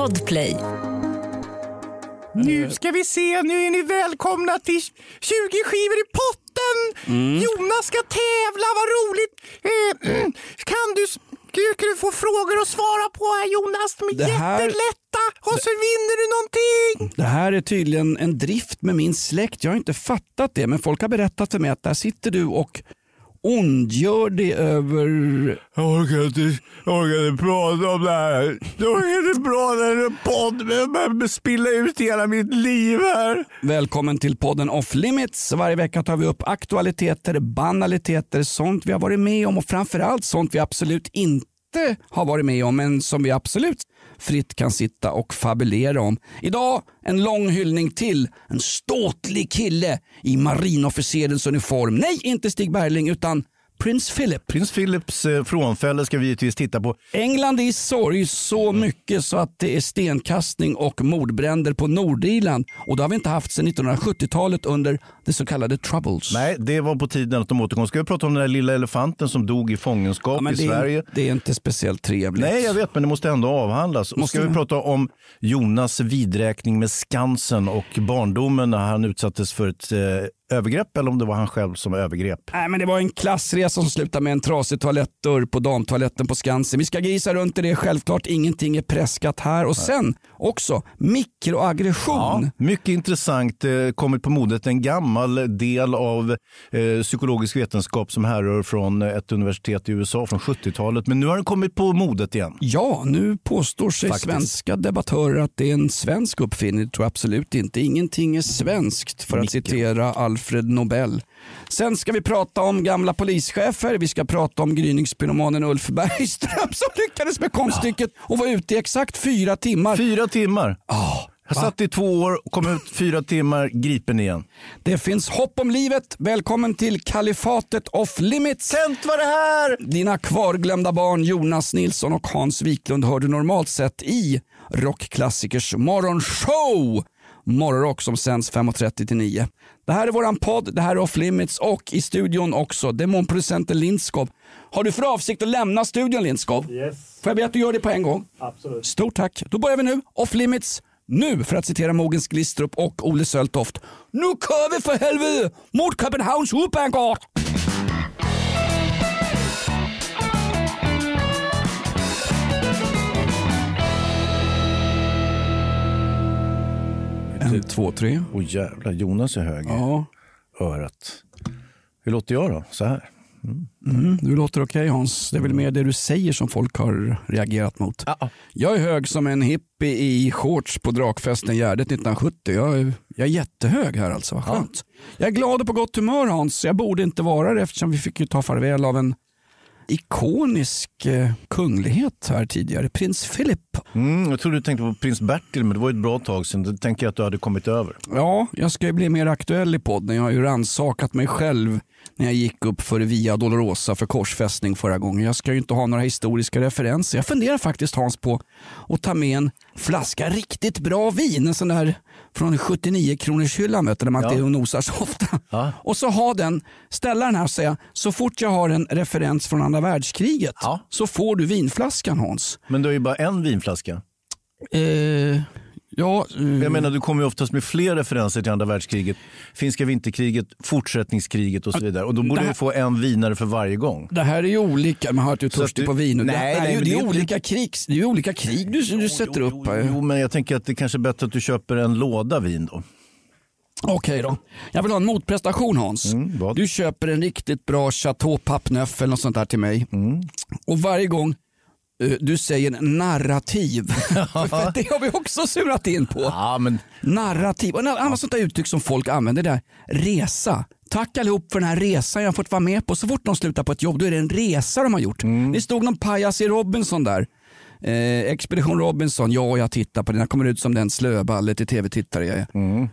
Podplay. Nu ska vi se, nu är ni välkomna till 20 skivor i potten! Jonas ska tävla, vad roligt! Eh, kan du, kan du få frågor att svara på här Jonas? De är Det här- jättelätta och så vinner du någonting! Det här är tydligen en drift med min släkt. Jag har inte fattat det, men folk har berättat för mig att där sitter du och ondgör dig över... Jag orkar inte, jag orkar inte prata om det här. Jag orkar inte prata om en podd, jag behöver spilla ut hela mitt liv här. Välkommen till podden Off Limits. Varje vecka tar vi upp aktualiteter, banaliteter, sånt vi har varit med om och framförallt sånt vi absolut inte har varit med om men som vi absolut fritt kan sitta och fabulera om. Idag en lång hyllning till en ståtlig kille i marinofficerens uniform. Nej, inte Stig Bergling utan Prins Philip. Prins Philips eh, frånfälle ska vi givetvis titta på. England är i sorg så mycket så att det är stenkastning och mordbränder på Nordirland. Och det har vi inte haft sedan 1970-talet under det så kallade troubles. Nej, det var på tiden att de återkom. Ska vi prata om den där lilla elefanten som dog i fångenskap Ja, i det, Sverige? är, det är inte speciellt trevligt. Nej, jag vet, men det måste ändå avhandlas. Och Måste ska vi prata om Jonas vidräkning med Skansen och barndomen när han utsattes för ett eh, övergrepp eller om det var han själv som övergrep. Nej, men det var en klassresa som slutade med en trasig toalettdörr på damtoaletten på Skansen. Vi ska grisa runt i det självklart. Ingenting är preskat här. Och sen också mikroaggression. Mycket intressant, eh, kommit på modet. En gammal del av eh, psykologisk vetenskap som härrör från ett universitet i USA från 70-talet. Men nu har den kommit på modet igen. Ja, nu påstår sig Faktiskt. svenska debattörer att det är en svensk uppfinning. Det tror jag absolut inte. Ingenting är svenskt för att Mikro. citera Alfred Nobel. Sen ska vi prata om gamla polischefer. Vi ska prata om gryningspyromanen Ulf Bergström som lyckades med konststycket och var ute i exakt fyra timmar. Fyra timmar. Ah, Jag satt i två år och kom ut fyra timmar gripen igen. det finns hopp om livet. Välkommen till kalifatet off limits. Sent var det här! Dina kvarglömda barn Jonas Nilsson och Hans Wiklund hör du normalt sett i rockklassikers morgonshow. Morgonrock som sänds 5.30 till 9. Det här är våran podd, det här är Off Limits och i studion också demonproducenten Lindskov. Har du för avsikt att lämna studion Lindskov? Yes, Får jag be att du gör det på en gång? absolut. Stort tack. Då börjar vi nu. Off Limits nu, för att citera Mogens Glistrup och Olle Söltoft. Nu kör vi för helvete mot Köpenhamns Hovedbanegård! En, två, tre. Åh jävlar, Jonas är hög Ja, örat. Hur låter jag då? Så här? mm, du låter okej Hans. Det är väl mer det du säger som folk har reagerat mot. Jag är hög som en hippie i shorts på Drakfesten Gärdet 1970. Jag är, jag är jättehög här alltså, vad skönt. Jag är glad och på gott humör Hans. Jag borde inte vara det eftersom vi fick ju ta farväl av en ikonisk eh, kunglighet här tidigare, prins Philip. Mm, jag trodde du tänkte på prins Bertil, men det var ett bra tag sedan. Det tänker jag att du hade kommit över. Ja, jag ska ju bli mer aktuell i podden. Jag har ju rannsakat mig själv när jag gick upp för Via Dolorosa för korsfästning förra gången. Jag ska ju inte ha några historiska referenser. Jag funderar faktiskt Hans på att ta med en flaska riktigt bra vin. En sån där från 79 kronors hyllan vet du, där man Ja. inte nosar så ofta. Ja. Och så ha den, ställa den här och säga så fort jag har en referens från andra världskriget Ja. så får du vinflaskan Hans. Men du har ju bara en vinflaska. Eh, ja, eh, Jag menar, du kommer ju oftast med fler referenser till andra världskriget. Finska vinterkriget, fortsättningskriget och så vidare. Och då borde här- du få en vinare för varje gång. Det här är ju olika, man Så att törstig du- på vin. Nej, det, nej, det, är ju- det är inte- olika krigs, det är ju olika krig du, du sätter upp. Jo, jo, men jag tänker att det kanske är bättre att du köper en låda vin då. Okej då. Jag vill ha en motprestation Hans. Mm, du köper en riktigt bra Chateau Pappnöff eller något sånt där till mig. Mm. Och varje gång eh, du säger narrativ, för det har vi också surat in på. Ja, men Narrativ, och annat sånt där uttryck som folk använder där, resa. Tack allihop för den här resan jag har fått vara med på. Så fort de slutar på ett jobb då är det en resa de har gjort. Det stod någon pajas i Robinson där. Eh, Expedition Robinson, ja jag tittar på den. Jag kommer ut som den slöballe till tv-tittare jag är.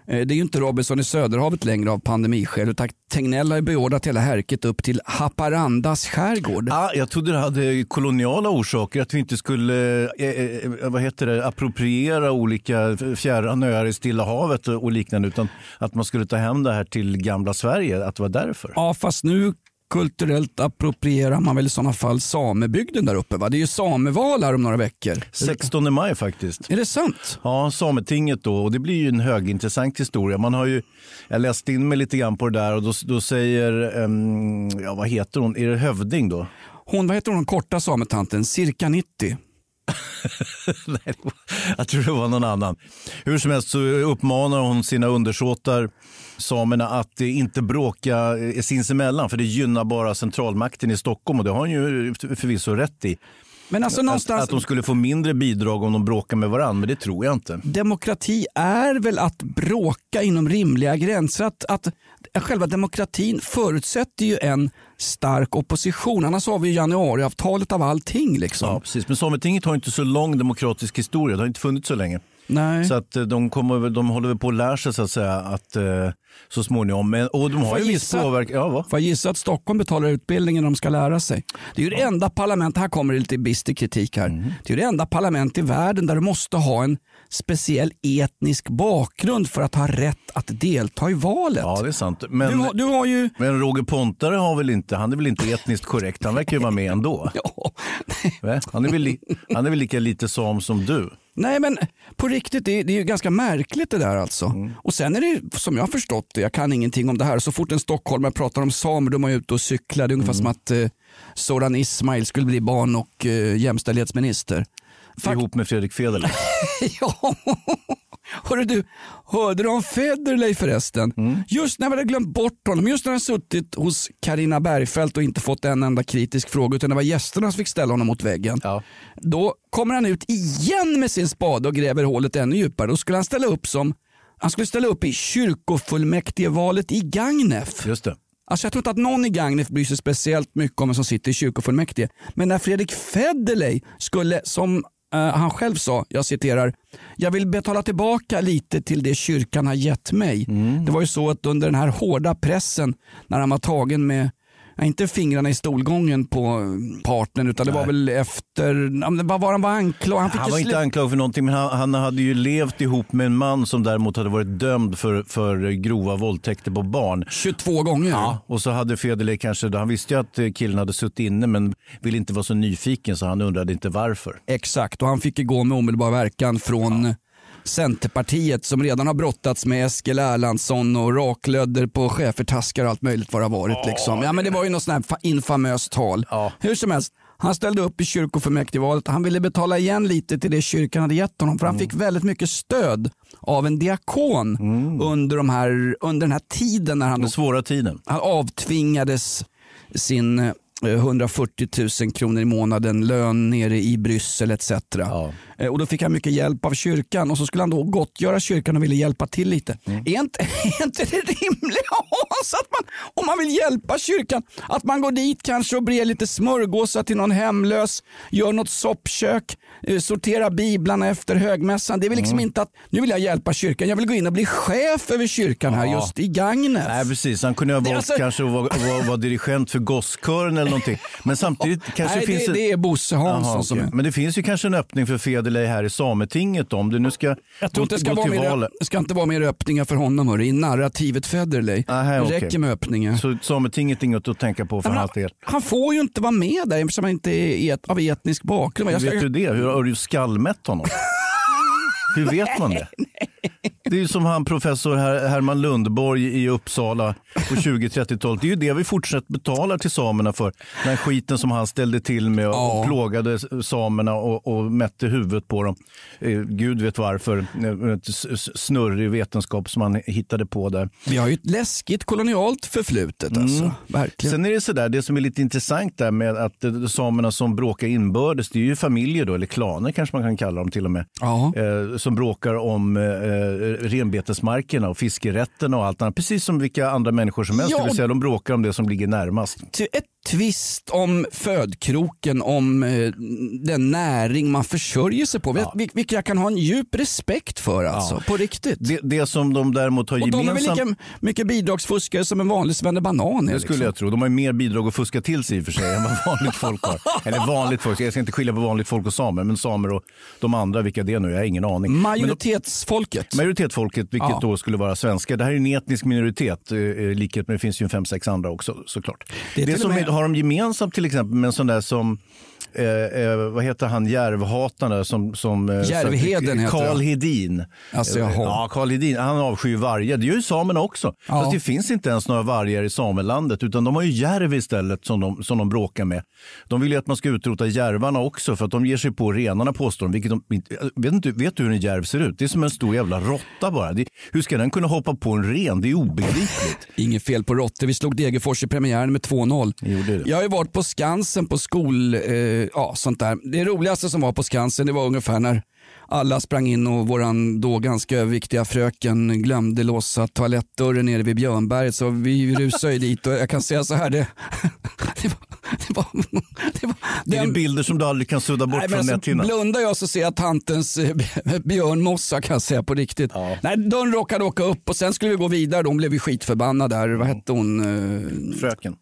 Eh, det är ju inte Robinson i Söderhavet längre av pandemiskäl utan Tegnell har ju beordrat hela härket upp till Haparandas skärgård. ah, jag trodde det hade koloniala orsaker. Att vi inte skulle eh, eh, vad heter det, appropriera olika fjärran öar i Stilla havet och och liknande. Utan att man skulle ta hem det här till gamla Sverige. Att det var därför. Ja fast nu kulturellt approprierar man väl i sådana fall samebygden där uppe? Va? Det är ju sameval här om några veckor. 16 maj faktiskt. Är det sant? Ja, Sametinget då. Och det blir ju en högintressant historia. Man har ju, jag läste in mig lite grann på det där och då, då säger, um, ja vad heter hon, är det Hövding då? Hon, vad heter hon, korta sametanten? Cirka 90. Nej, jag tror det var någon annan. Hur som helst så uppmanar hon sina undersåtar, samerna, att inte bråka eh, sinsemellan för det gynnar bara centralmakten i Stockholm och det har hon ju förvisso rätt i. Men alltså någonstans... att, att de skulle få mindre bidrag om de bråkar med varandra, men det tror jag inte. Demokrati är väl att bråka inom rimliga gränser. Att, att, själva demokratin förutsätter ju en stark opposition. Annars har vi januariavtalet av allting. Liksom. Ja, precis. Men Sametinget har inte så lång demokratisk historia. Det har inte funnits så länge. Nej. Så att eh, de, kommer, de håller väl på att lära sig så att säga att eh, så småningom. Men, och de har ju viss påverkan. Ja, va? Får jag gissa att Stockholm betalar utbildningen de ska lära sig? Det är ju det enda parlament, här kommer det lite bister kritik här. Mm. Det är det enda parlament i världen där du måste ha en speciell etnisk bakgrund för att ha rätt att delta i valet. Ja, det är sant. Men, du har, du har ju... men Roger Pontare har väl inte, han är väl inte etniskt korrekt? Han verkar ju vara med ändå. ja. han, är väl, han är väl lika lite sam som du? Nej men på riktigt, det är, det är ju ganska märkligt det där alltså. Mm. Och sen är det som jag har förstått det, jag kan ingenting om det här, så fort en stockholmare pratar om samer, de är ute och cyklar, det är ungefär mm. som att eh, Soran Ismail skulle bli barn och eh, jämställdhetsminister. Fakt Ihop med Fredrik Federley. ja, Hörru du, hörde du om Federley förresten? Mm. Just när vi hade glömt bort honom, just när han suttit hos Karina Bergfeldt och inte fått en enda kritisk fråga utan det var gästerna som fick ställa honom mot väggen. Ja. Då kommer han ut igen med sin spade och gräver hålet ännu djupare. Då skulle han ställa upp som han skulle ställa upp i kyrkofullmäktigevalet i Gagnef. Just det. Alltså jag tror inte att någon i Gagnef bryr sig speciellt mycket om vem som sitter i kyrkofullmäktige. Men när Fredrik Federley skulle, som Uh, han själv sa, jag citerar, jag vill betala tillbaka lite till det kyrkan har gett mig. Mm. Det var ju så att under den här hårda pressen när han var tagen med inte fingrarna i stolgången på partnern utan det Nej. var väl efter, vad var han var anklagad? Han, han var inte anklagad för någonting men han, han, hade ju levt ihop med en man som däremot hade varit dömd för, för grova våldtäkter på barn. 22 gånger? Ja, och så hade Federley kanske, han visste ju att killen hade suttit inne men ville inte vara så nyfiken så han undrade inte varför. Exakt och han fick gå med omedelbar verkan från ja Centerpartiet som redan har brottats med Eskil Erlandsson och raklödder på schäfertaskar och allt möjligt vad det har varit. Liksom. Ja, men det var ju något sånt här infamöst tal. Ja. Hur som helst, han ställde upp i kyrkofullmäktigevalet. Han ville betala igen lite till det kyrkan hade gett honom för han mm. fick väldigt mycket stöd av en diakon mm. under, de här, under den här tiden när han, den svåra tiden. han avtvingades sin 140 eh, 000 kronor i månaden, lön nere i Bryssel etc. Ja. Eh, och då fick han mycket hjälp av kyrkan och så skulle han då gottgöra kyrkan och ville hjälpa till lite. Mm. Är, inte, är inte det rimligt Hans, att man, om man vill hjälpa kyrkan, att man går dit kanske och brer lite smörgåsar till någon hemlös, gör något soppkök, eh, sorterar biblarna efter högmässan. Det är väl liksom mm. inte att nu vill jag hjälpa kyrkan, jag vill gå in och bli chef över kyrkan ja. här just i Gagnef. Nej precis, han kunde ha valt alltså... kanske att vara, vara, vara dirigent för gosskören eller någonting. Men samtidigt kanske Nej, finns det, det är Bosse Hansson Aha, som är. Men det finns ju kanske en öppning för Federley här i Sametinget om du nu ska Jag tror inte det ska, vara mer, det ska inte vara mer öppningar för honom hörru, i narrativet Federley. Aha, det räcker okay. med öppningar. Så Sametinget är inget att tänka på för hans del? Han får ju inte vara med där eftersom han inte är et, av etnisk bakgrund. Hur vet du det? Hur har du skallmätt honom? Hur vet man det? Det är ju som han professor Herman Lundborg i Uppsala på 20-30-talet. Det är ju det vi fortsätter betala till samerna för. Den skiten som han ställde till med och ja. plågade samerna och, och mätte huvudet på dem. Eh, Gud vet varför. Ett snurrig vetenskap som han hittade på där. Vi har ju ett läskigt kolonialt förflutet. Mm. Alltså. Verkligen. Sen är det sådär, det som är lite intressant där med att samerna som bråkar inbördes, det är ju familjer då, eller klaner kanske man kan kalla dem till och med. Ja. Eh, som bråkar om eh, renbetesmarkerna och fiskerätterna och allt annat. Precis som vilka andra människor som helst. Ja, det vill säga de bråkar om det som ligger närmast. Ett tvist om födkroken, om eh, den näring man försörjer sig på. Ja. Vilket jag kan ha en djup respekt för alltså, ja. på riktigt. Det, det, som de däremot har gemensamt... de är väl lika mycket bidragsfuskare som en vanlig svennebanan Det skulle liksom. jag tro. De har mer bidrag att fuska till sig i och för sig än vad vanligt folk har. Eller vanligt folk, jag ska inte skilja på vanligt folk och samer, men samer och de andra, vilka det är nu, jag har ingen aning. Majoritetsfolket. Men de, minoritetsfolket, vilket Ja. då skulle vara svenskar. Det här är en etnisk minoritet, eh, i likhet med det finns ju fem, sex andra också såklart. Det Det, som med- har de gemensamt till exempel med en sån där som Eh, eh, vad heter han, Järvhatarna som... som eh, Järvheden heter han. Hedin. Alltså, ja, Carl Hedin. Han avskyr vargar. Det gör ju samerna också. Ja. Fast det finns inte ens några vargar i samelandet utan de har ju järv istället som de, som de bråkar med. De vill ju att man ska utrota järvarna också för att de ger sig på renarna påstår de. De vet, inte, vet du hur en järv ser ut? Det är som en stor jävla råtta bara. Det, hur ska den kunna hoppa på en ren? Det är obegripligt. Inget fel på råttor. Vi slog Degerfors i premiären med 2-0. Gjorde det. Jag har ju varit på Skansen på skol, eh, ja sånt där. Det roligaste som var på Skansen det var ungefär när alla sprang in och våran då ganska överviktiga fröken glömde låsa toalettdörren nere vid Björnberget så vi rusade ju dit och jag kan säga så här det, det var, det var, det var Det är den- bilder som du aldrig kan sudda bort Nej, från alltså, näthinnan. blundar jag så ser jag tantens eh, björnmossa kan jag säga på riktigt. Ja. Nej, dörren råkade åka upp och sen skulle vi gå vidare. De blev ju skitförbannade där. Vad hette hon? Eh, Fröken.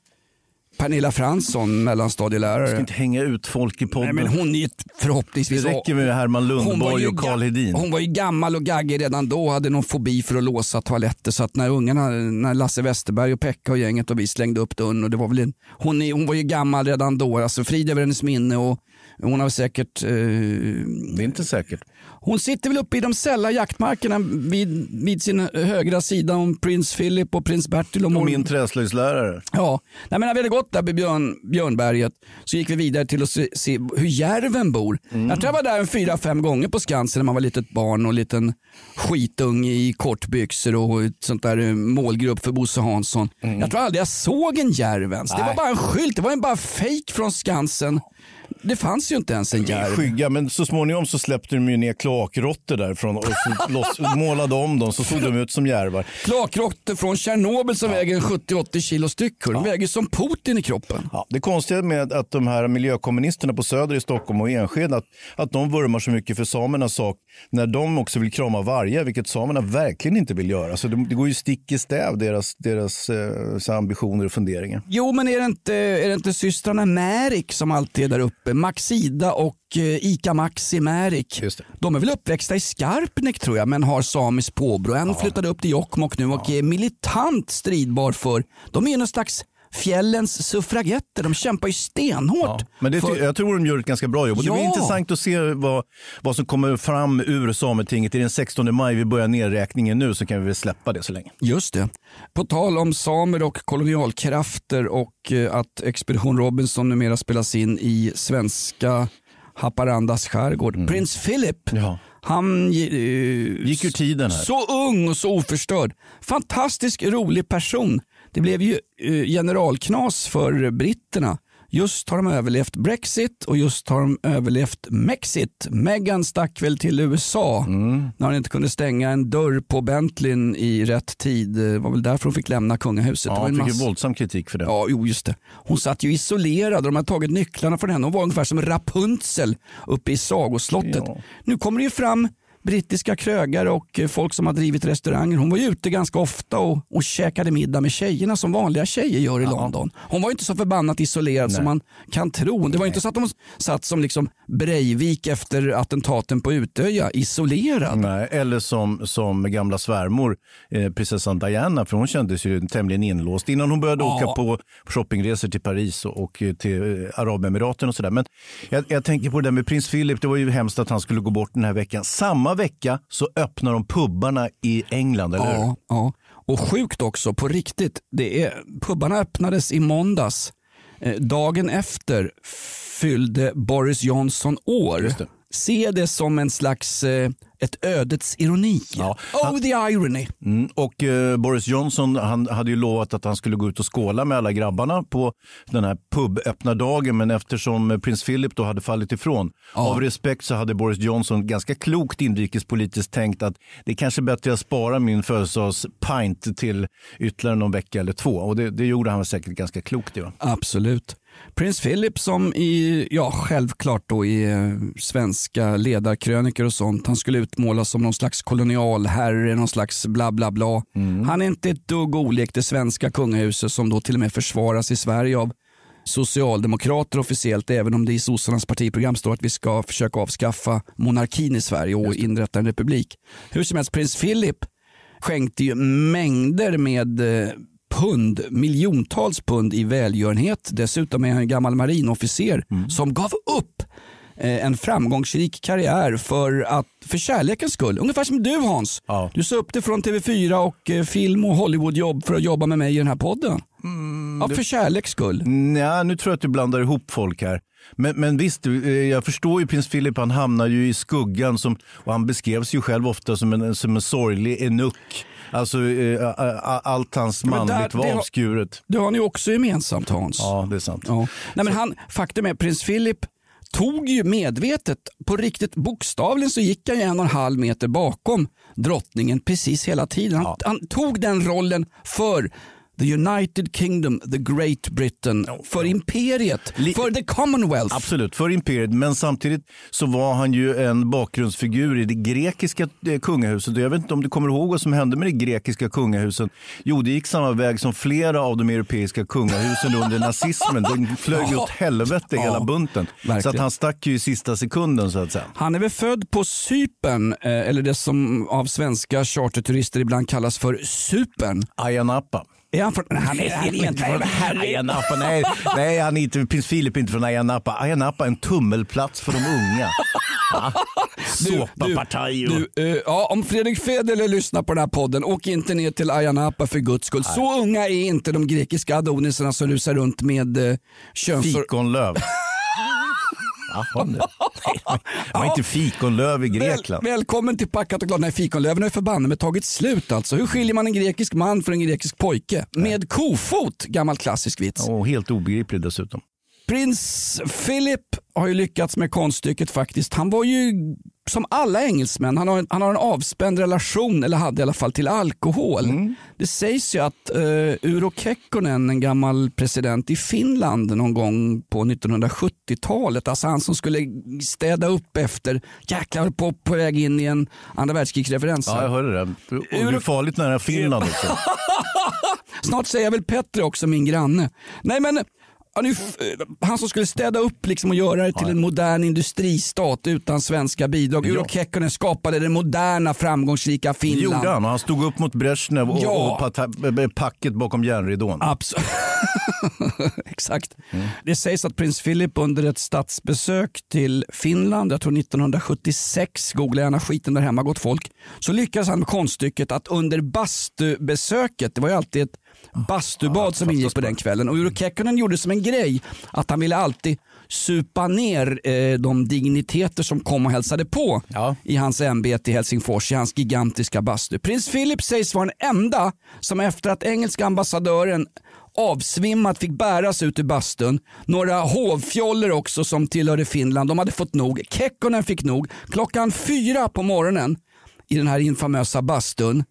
Pernilla Fransson, mellanstadielärare. ska inte hänga ut folk i podden. Nej, men hon är förhoppningsvis... det räcker med Herman Lundborg och Carl ga- Hedin. Hon var ju gammal och gaggig redan då hade någon fobi för att låsa toaletter så att när ungarna, när Lasse Westerberg och Pekka och gänget och vi slängde upp dörren och det var väl en, hon, är, hon var ju gammal redan då, alltså frid över hennes minne och hon har säkert eh, Det är inte säkert. hon sitter väl uppe i de sälla jaktmarkerna vid, vid sin högra sida om prins Philip och prins Bertil. Och Och min träslöjdslärare. Ja, Nej, men när vi hade gått där vid Björn, Björnberget så gick vi vidare till att se, se hur järven bor. Mm. Jag tror jag var där en fyra, fem gånger på Skansen när man var litet barn och liten skitung i kortbyxor och ett sånt där eh, målgrupp för Bosse Hansson. Jag tror aldrig jag såg en järv ens. Det var Mm. Bara en skylt, det var ju bara fake från Skansen. Det fanns ju inte ens en järv. Skygga, men så småningom så släppte de ju ner kloakråttor därifrån och loss, målade om dem så såg de ut som järvar. Klakråttor från Tjernobyl som väger 70-80 kilo styck. De väger som Putin i kroppen. Ja, det konstiga med att de här miljökommunisterna på Söder i Stockholm och Enskede, att, att de vurmar så mycket för samernas sak när de också vill krama vargar, vilket samerna verkligen inte vill göra. Så det, det går ju stick i stäv, deras, deras eh, ambitioner och funderingar. Jo, men är det inte, är det inte systrarna Märik som alltid är där uppe? Maxida och eh, Ica Maxi Märik. De är väl uppväxta i Skarpnäck tror jag, men har samiskt påbrå. En flyttade upp till Jokkmokk nu och är militant stridbar för, de är ju någon slags fjällens suffragetter. De kämpar ju stenhårt. Men det, för- jag tror de gör ett ganska bra jobb. Och Det blir Ja. intressant att se vad, vad som kommer fram ur Sametinget. Det är den 16 maj, vi börjar nedräkningen nu så kan vi väl släppa det så länge. Just det. På tal om samer och kolonialkrafter och eh, att Expedition Robinson numera spelas in i svenska Haparandas skärgård. Prins Philip, Mm. Ja. han eh, Gick ur tiden här. så ung och så oförstörd. Fantastisk rolig person. Det blev ju eh, generalknas för britterna. Just har de överlevt Brexit och just har de överlevt Mexit. Meghan stack väl till USA Mm. när hon inte kunde stänga en dörr på Bentleyn i rätt tid. Det var väl därför hon fick lämna kungahuset. det Ja, han fick ju massa- våldsam kritik för det. Ja, jo just det. Hon satt ju isolerad och de hade tagit nycklarna från henne. Hon var ungefär som Rapunzel uppe i sagoslottet. Ja. Nu kommer det ju fram brittiska krögare och eh, folk som har drivit restauranger. Hon var ju ute ganska ofta och, och käkade middag med tjejerna som vanliga tjejer gör i London. Hon var inte så förbannat isolerad som man kan tro. Det var ju inte så att hon satt som liksom Breivik efter attentaten på Utöja, isolerad. Nej, eller som, som gamla svärmor, eh, prinsessan Diana, för hon kändes ju tämligen inlåst innan hon började Ja. åka på shoppingresor till Paris och, och till eh, Arabemiraten och sådär. Men jag, jag tänker på det där med prins Philip, det var ju hemskt att han skulle gå bort den här veckan. Samma vecka så öppnar de pubbarna i England, eller hur? Ja, ja. Och sjukt också, på riktigt. Det är, pubbarna öppnades i måndags. Eh, dagen efter fyllde Boris Johnson år. Se det som en slags eh, ett ödets ironi. Ja, Oh the irony. Mm, och eh, Boris Johnson han hade ju lovat att han skulle gå ut och skåla med alla grabbarna på den här puböppnardagen. Men eftersom prins Philip då hade fallit ifrån, av respekt så hade Boris Johnson ganska klokt inrikespolitiskt tänkt att det är kanske bättre att spara min födelsedagspint till ytterligare någon vecka eller två. Och det, det gjorde han säkert ganska klokt. Va? Absolut. Prins Philip som i, ja självklart då i eh, svenska ledarkrönikor och sånt, han skulle utmålas som någon slags kolonialherre, någon slags bla bla bla. Han är inte ett dugg olik det svenska kungahuset som då till och med försvaras i Sverige av socialdemokrater officiellt, även om det i sossarnas partiprogram står att vi ska försöka avskaffa monarkin i Sverige och inrätta en republik. Hur som helst, prins Philip skänkte ju mängder med eh, pund, miljontals pund i välgörenhet. Dessutom är han en gammal marinofficer Mm. som gav upp eh, en framgångsrik karriär för, att, för kärlekens skull. Ungefär som du Hans. Ja. Du sa upp dig från TV4 och eh, film och Hollywoodjobb för att jobba med mig i den här podden. Mm, ja, för kärleks skull. Nej, nu tror jag att du blandar ihop folk här. Men, men visst, eh, jag förstår ju prins Philip, han hamnar ju i skuggan som, och han beskrevs ju själv ofta som en, som en sorglig enuck. Alltså eh, allt hans men där- manligt var avskuret. Det har ni också gemensamt Hans. Ja, det är sant. Ja. Nej, men han, faktum är prins Philip tog ju medvetet, på riktigt bokstavligen så gick han ju en och en halv meter bakom drottningen precis hela tiden. Han, han tog den rollen för the United Kingdom, the Great Britain, för imperiet, Li- för the Commonwealth. Absolut, för imperiet. Men samtidigt så var han ju en bakgrundsfigur i det grekiska eh, kungahuset. Jag vet inte om du kommer ihåg vad som hände med det grekiska kungahuset. Jo, det gick samma väg som flera av de europeiska kungahusen under nazismen. De flög Ja. åt helvete hela bunten. Så verkligen. att han stack ju i sista sekunden så att säga. Han är väl född på Cypern, eh, eller det som av svenska charterturister ibland kallas för Supern. Ayia Napa. Är han från... Han är, han är inte från... Ayia Napa, nej, nej, han är inte, prins Philip är inte från Ayia Napa. Ayia Napa är en tummelplats för de unga. Såpapartaj och... Du, eh, ja, om Fredrik Federley lyssnar på den här podden, åk inte ner till Ayia Napa för guds skull. Så unga är inte de grekiska adonisarna som rusar runt med eh, könsorgan. Fikonlöv. Det? Nej, det var inte fikonlöv i Väl, Grekland. välkommen till Packat och glad. Nej, fikonlöven har ju förbanne med tagit slut alltså. Hur skiljer man en grekisk man från en grekisk pojke? Med kofot, gammal klassisk vits. Och helt obegriplig dessutom. Prins Philip har ju lyckats med konststycket faktiskt. Han var ju som alla engelsmän, han har, en, han har en avspänd relation, eller hade i alla fall till alkohol. Det sägs ju att uh, Urho Kekkonen, en gammal president i Finland någon gång på 1970-talet, alltså han som skulle städa upp efter, jäklar på på väg in i en andra världskrigsreferens. Ja, jag hörde det. Och det är farligt nära Finland också. Snart säger jag väl Petter också, min granne. Nej men han, är eh, han som skulle städa upp liksom och göra det till en modern industristat utan svenska bidrag. Urho Kekkonen skapade det moderna framgångsrika Det Finland. gjorde han och han stod upp mot Brezhnev och, Ja. och pata- eh, packet bakom järnridån. Absolut. Exakt. Det sägs att prins Philip under ett statsbesök till Finland, jag tror 1976, googla gärna skiten där hemma gott folk, så lyckades han med konststycket att under bastubesöket, det var ju alltid ett bastubad som ingick på den kvällen och Urho Kekkonen gjorde som en grej att han ville alltid supa ner eh, de digniteter som kom och hälsade på Ja. i hans ämbete i Helsingfors i hans gigantiska bastu. Prins Philip sägs vara den enda som efter att engelska ambassadören avsvimmat fick bäras ut ur bastun. Några hovfjoller också som tillhörde Finland, de hade fått nog. Kekkonen fick nog. Klockan fyra på morgonen i den här infamösa bastun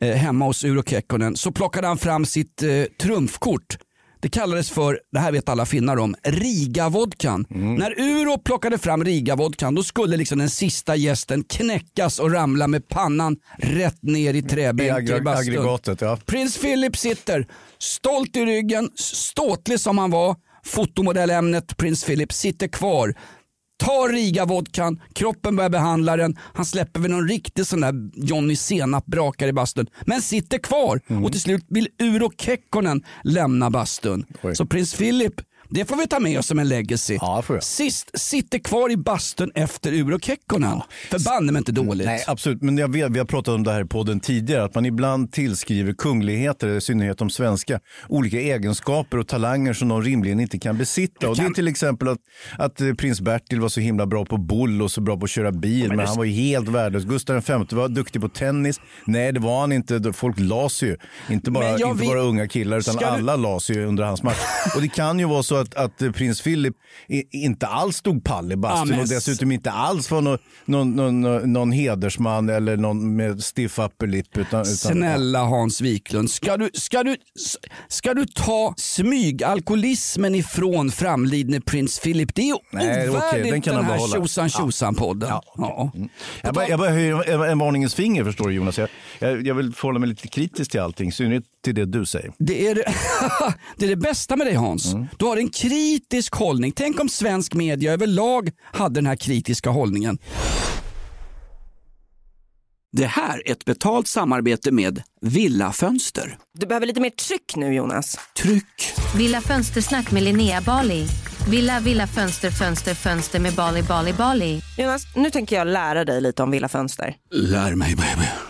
eh, hemma hos Urho Kekkonen så plockade han fram sitt eh, trumfkort. Det kallades för, det här vet alla finnar om, Riga-vodkan. När Uro plockade fram Riga-vodkan då skulle liksom den sista gästen knäckas och ramla med pannan rätt ner i I träbänken i aggre- bastun. ja. Prins Philip sitter stolt i ryggen, ståtlig som han var. Fotomodellämnet Prins Philip sitter kvar. Tar Riga-vodkan, kroppen börjar behandla den. Han släpper väl någon riktig sån där Johnny Senap brakar i bastun. Men sitter kvar Mm. och till slut vill Uro Kekkonen lämna bastun. Oj. Så prins Philip, det får vi ta med oss som en legacy. Ja, jag. Sist sitter kvar i bastun efter Uro Kekkonen. Förbanne mig inte dåligt. Nej, absolut. Men jag vet, vi har pratat om det här i podden tidigare, att man ibland tillskriver kungligheter, i synnerhet de svenska, olika egenskaper och talanger som de rimligen inte kan besitta. Och det är kan- till exempel att, att eh, prins Bertil var så himla bra på boll och så bra på att köra bil, men, han var ju helt värdelös. Gustav V var duktig på tennis. Nej, det var han inte. Folk las ju. Inte bara, Men inte bara unga killar, utan Ska du- alla las ju under hans match. Och det kan ju vara så att, att prins Philip inte alls stod pall i bastun Ja, och dessutom inte alls var någon, någon, någon, någon hedersman eller någon med stiff upper lip. Utan, utan, Snälla Hans Wiklund, ska du, ska du, ska du ta smygalkoholismen ifrån framlidne prins Philip? Det är Nej, ovärdigt den kan den här behålla. tjosan tjosan-podden. Ja, Ja, Jag bara, jag bara höjer en, en varningens finger förstår du Jonas. Jag, jag, jag vill förhålla mig lite kritisk till allting, synnerhet till det du säger. Det, är det, det är det bästa med dig Hans. Mm. Du har en kritisk hållning. Tänk om svensk media överlag hade den här kritiska hållningen. Det här är ett betalt samarbete med Villa Fönster. Du behöver lite mer tryck nu Jonas. Tryck! Villa Fönstersnack med Linnea Bali. Villa, villa, fönster, fönster, fönster med Bali, Bali, Bali. Jonas, nu tänker jag lära dig lite om Villa Fönster. Lär mig baby.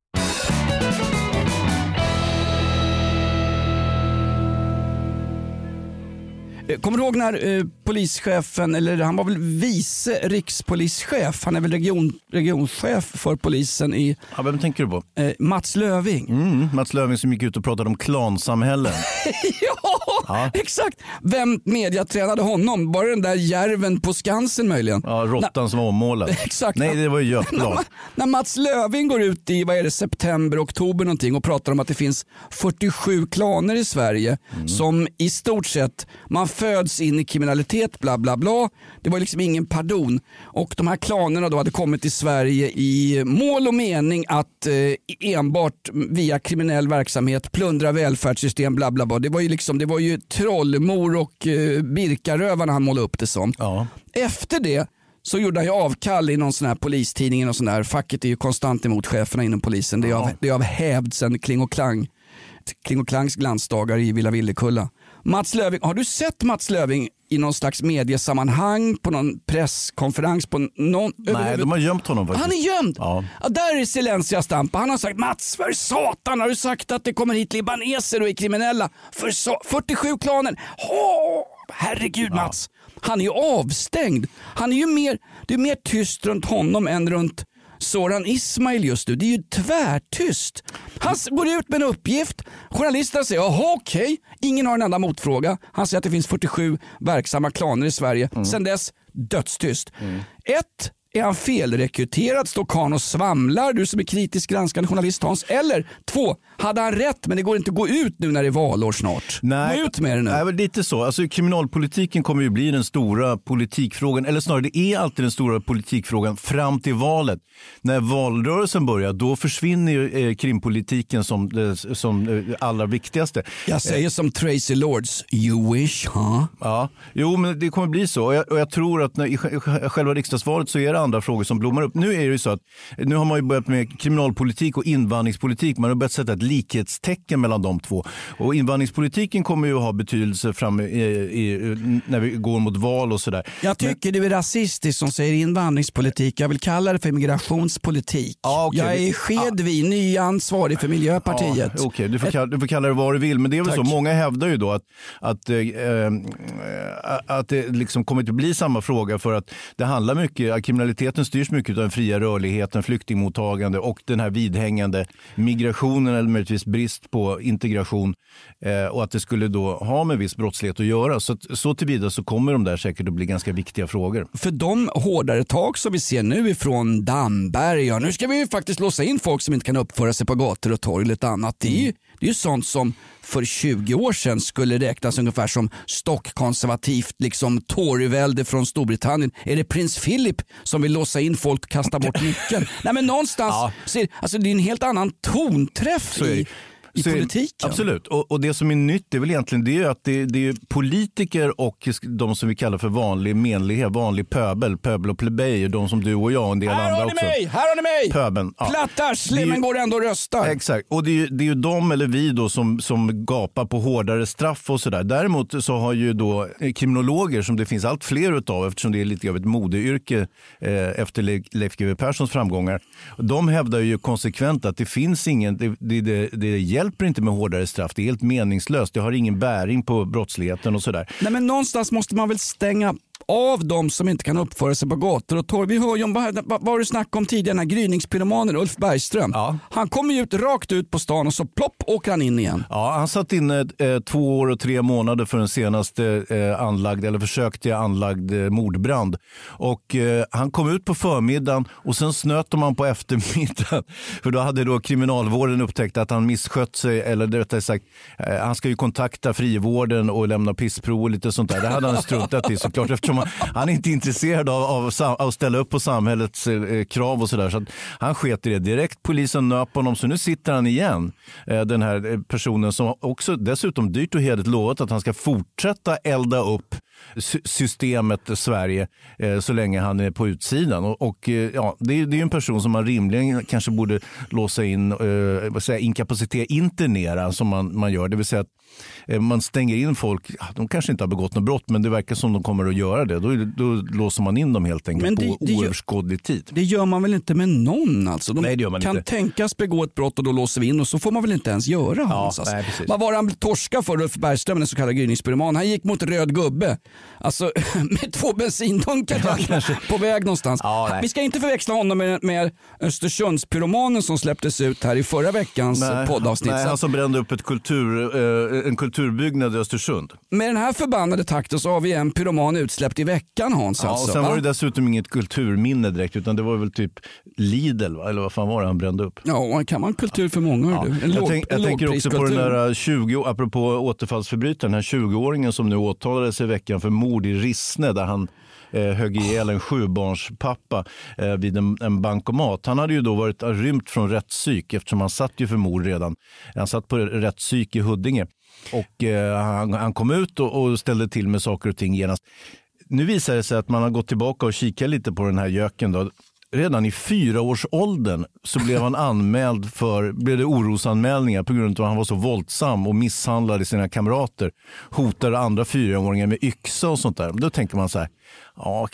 Eh, kommer du ihåg när eh, polischefen, eller han var väl vice rikspolischef, han är väl region, regionchef för polisen i Ja, vem tänker du på? eh, Mats Löving. Mm, Mats Löfving som gick ut och pratade om klansamhällen. ja, Ja. exakt! Vem mediatränade honom? Var det den där järven på Skansen möjligen? Ja, råttan som var ommålad. Exakt. Nej, det var ju när, Götblad. Ma- när Mats Löving går ut i vad är det, september, oktober någonting och pratar om att det finns 47 klaner i Sverige som i stort sett, man föds in i kriminalitet, bla bla bla. Det var liksom ingen pardon. Och de här klanerna då hade kommit till Sverige i mål och mening att eh, enbart via kriminell verksamhet plundra välfärdssystem, bla bla bla. Det var ju, liksom, det var ju trollmor och eh, Birkarövarna han målade upp det som. Ja. Efter det så gjorde han ju avkall i någon sån här polistidning. Och sån där. Facket är ju konstant emot cheferna inom polisen. Det är, av, det är av hävd sen Kling och Klang. Kling och Klangs glansdagar i Villa Villekulla. Mats Löving, har du sett Mats Löving i någon slags mediesammanhang, på någon presskonferens? På någon, Nej, de har gömt honom faktiskt. han är gömd! Ja. Ja, där är Silencia Stampa. Han har sagt Mats, för satan har du sagt att det kommer hit libaneser och är kriminella? För så, 47 klaner. Åh, herregud Mats. Han är ju avstängd. Han är ju mer, det är mer tyst runt honom än runt Soran Ismail just nu. Det är ju tvärtyst. Han går ut med en uppgift. Journalisterna säger jaha okej. Ingen har en enda motfråga. Han säger att det finns 47 verksamma klaner i Sverige. Sen dess dödstyst. Ett, är han felrekryterad? Står karln och svamlar? Du som är kritisk granskande journalist Hans. Eller två, hade han rätt men det går inte att gå ut nu när det är valår snart? Nej, Gå ut med det nu. Nej, lite så. Alltså, kriminalpolitiken kommer ju bli den stora politikfrågan, eller snarare det är alltid den stora politikfrågan fram till valet. När valrörelsen börjar, då försvinner ju eh, krimpolitiken som det som, eh, allra viktigaste. Jag säger som Tracy Lords, you wish, huh? Ja, jo men det kommer bli så. Och jag, och jag tror att när, i sj- själva riksdagsvalet så är det andra frågor som blommar upp. Nu är det ju så att nu har man ju börjat med kriminalpolitik och invandringspolitik. Man har börjat sätta ett likhetstecken mellan de två. Och invandringspolitiken kommer ju att ha betydelse fram i, i, när vi går mot val och sådär. Jag tycker du är rasistisk som säger invandringspolitik. Jag vill kalla det för migrationspolitik. Ja, okej. Jag är Skedvi, ny ansvarig för Miljöpartiet. Ja, Okej, du, får kalla, du får kalla det vad du vill. Men det är väl Tack. så. Många hävdar ju då att, att, eh, eh, att det liksom kommer inte bli samma fråga för att det handlar mycket, att kriminalitet kriminaliteten styrs mycket av den fria rörligheten, flyktingmottagande och den här vidhängande migrationen eller möjligtvis brist på integration eh, och att det skulle då ha med viss brottslighet att göra. Så, att, så tillvida så kommer de där säkert att bli ganska viktiga frågor. För de hårdare tag som vi ser nu ifrån Damberg, ja, nu ska vi ju faktiskt låsa in folk som inte kan uppföra sig på gator och torg eller annat. Det är ju, det är ju sånt som för 20 år sedan skulle räknas ungefär som stockkonservativt liksom Toryvälde från Storbritannien. Är det prins Philip som vill låsa in folk och kasta bort nyckeln? Nej men någonstans, Ja. ser, alltså det är en helt annan tonträff Så är i, i politiken. Absolut. Och, och det som är nytt är väl egentligen det är att det, det är politiker och de som vi kallar för vanlig menlighet, vanlig pöbel, pöbel och plebejer, de som du och jag och en del Här andra också. mig! Här har ni mig! Pöbeln. ja. Plattarsle Det är ju- men går ändå och röstar. Exakt, och det är, ju, det är ju de eller vi då som, som gapar på hårdare straff och sådär. Däremot så har ju då eh, kriminologer, som det finns allt fler utav eftersom det är lite av ett modeyrke eh, efter Le- Leif GW Perssons framgångar. De hävdar ju konsekvent att det finns ingen, det, det, det, det hjälper inte med hårdare straff. Det är helt meningslöst. Det har ingen bäring på brottsligheten och sådär. Nej, men någonstans måste man väl stänga av de som inte kan uppföra sig på gator och torg. Vi hör ju om vad, vad, var det snack om tidigare, den här gryningspyromanen Ulf Bergström. Ja. Han kommer ju ut rakt ut på stan och så plopp åker han in igen. Ja, han satt inne eh, två år och tre månader för den senaste eh, anlagd, eller försökte anlagd eh, mordbrand. Och, eh, han kom ut på förmiddagen och sen snöt han på eftermiddagen. För då hade då kriminalvården upptäckt att han misskött sig, eller rättare sagt, eh, han ska ju kontakta frivården och lämna pissprov och lite sånt där. Det hade han struntat i såklart eftersom han, han är inte intresserad av, av, av att ställa upp på samhällets eh, krav och sådär. Så att han sket i det direkt. Polisen nöp honom så nu sitter han igen. Eh, den här eh, personen som också dessutom dyrt och heligt lovat att han ska fortsätta elda upp systemet Sverige eh, så länge han är på utsidan. Och, och, eh, ja, det, är, det är en person som man rimligen kanske borde låsa in, eh, vad säger, internera som man, man gör. Det vill säga att eh, man stänger in folk, de kanske inte har begått något brott men det verkar som de kommer att göra det. Då, det- då låser man in dem helt enkelt Men det- på det oöverskådlig tid. Det gör man väl inte med någon alltså? De Nej, det gör man kan inte. tänkas begå ett brott och då låser vi in och så får man väl inte ens göra Hans. alltså. nej. Vad var han torska för Ulf Bergström, den så kallade gryningspyroman? Han gick mot röd gubbe. Alltså med två bensindunkar på väg någonstans. Ja, vi ska inte förväxla honom med, med Östersundspyromanen som släpptes ut här i förra veckans Nej, poddavsnitt. nej, han som brände upp ett kultur, eh, en kulturbyggnad i Östersund. Med den här förbannade takten så har vi en pyroman utsläppt i veckan Hans. Ja, och alltså, sen va? var det dessutom inget kulturminne direkt utan det var väl typ Lidl, va? eller vad fan var det han brände upp? Ja, kan man kultur för många? du? En jag, tänk, jag tänker också på den där 20, apropå återfallsförbrytaren, den här 20-åringen som nu åtalades i veckan för mord i Rissne där han eh, högg ihjäl en sjubarnspappa eh, vid en, en bankomat. Han hade ju då varit rymt från rättspsyk eftersom han satt ju för mord redan. Han satt på rättspsyk i Huddinge och eh, han, han kom ut och, och ställde till med saker och ting genast. Nu visar det sig att man har gått tillbaka och kikat lite på den här göken. Då. Redan i fyraårsåldern så blev han anmäld för blev det orosanmälningar på grund av att han var så våldsam och misshandlade sina kamrater. Hotade andra fyraåringar med yxa och sånt där. Då tänker man så här, ja,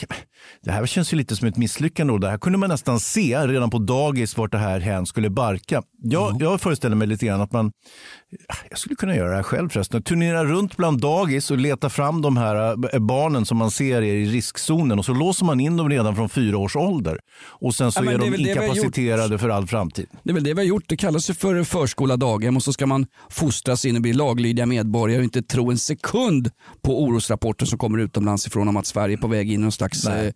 det här känns ju lite som ett misslyckande. Och det här kunde man nästan se redan på dagis vart det här hän skulle barka. Jag, jag föreställer mig lite grann att man, jag skulle kunna göra det här själv förresten, turnera runt bland dagis och leta fram de här äh, barnen som man ser är i riskzonen och så låser man in dem redan från fyra års ålder. Och sen så Ja, är de inkapaciterade för all framtid. Det är väl det vi har gjort. Det kallas ju för förskola daghem och så ska man fostras in och bli laglydiga medborgare och inte tro en sekund på orosrapporter som kommer utomlands ifrån om att Sverige är på väg in i någon slags eh,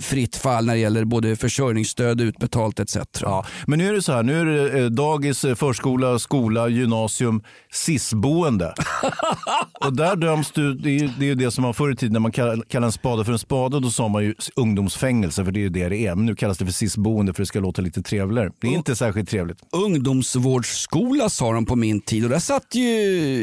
fritt fall när det gäller både försörjningsstöd, utbetalt etc. Ja, men nu är det så här, nu är det eh, dagis, eh, förskola, skola, gymnasium, SIS-boende. och där döms du, det är ju det, är ju det som var förr i tiden när man kall- kallade en spade för en spade, då sa man ju ungdomsfängelse för det är ju det det är. Men nu kallas det för SIS-boende för det ska låta lite trevligare. Det är inte särskilt trevligt. Ungdomsvårdsskola sa de på min tid och där satt ju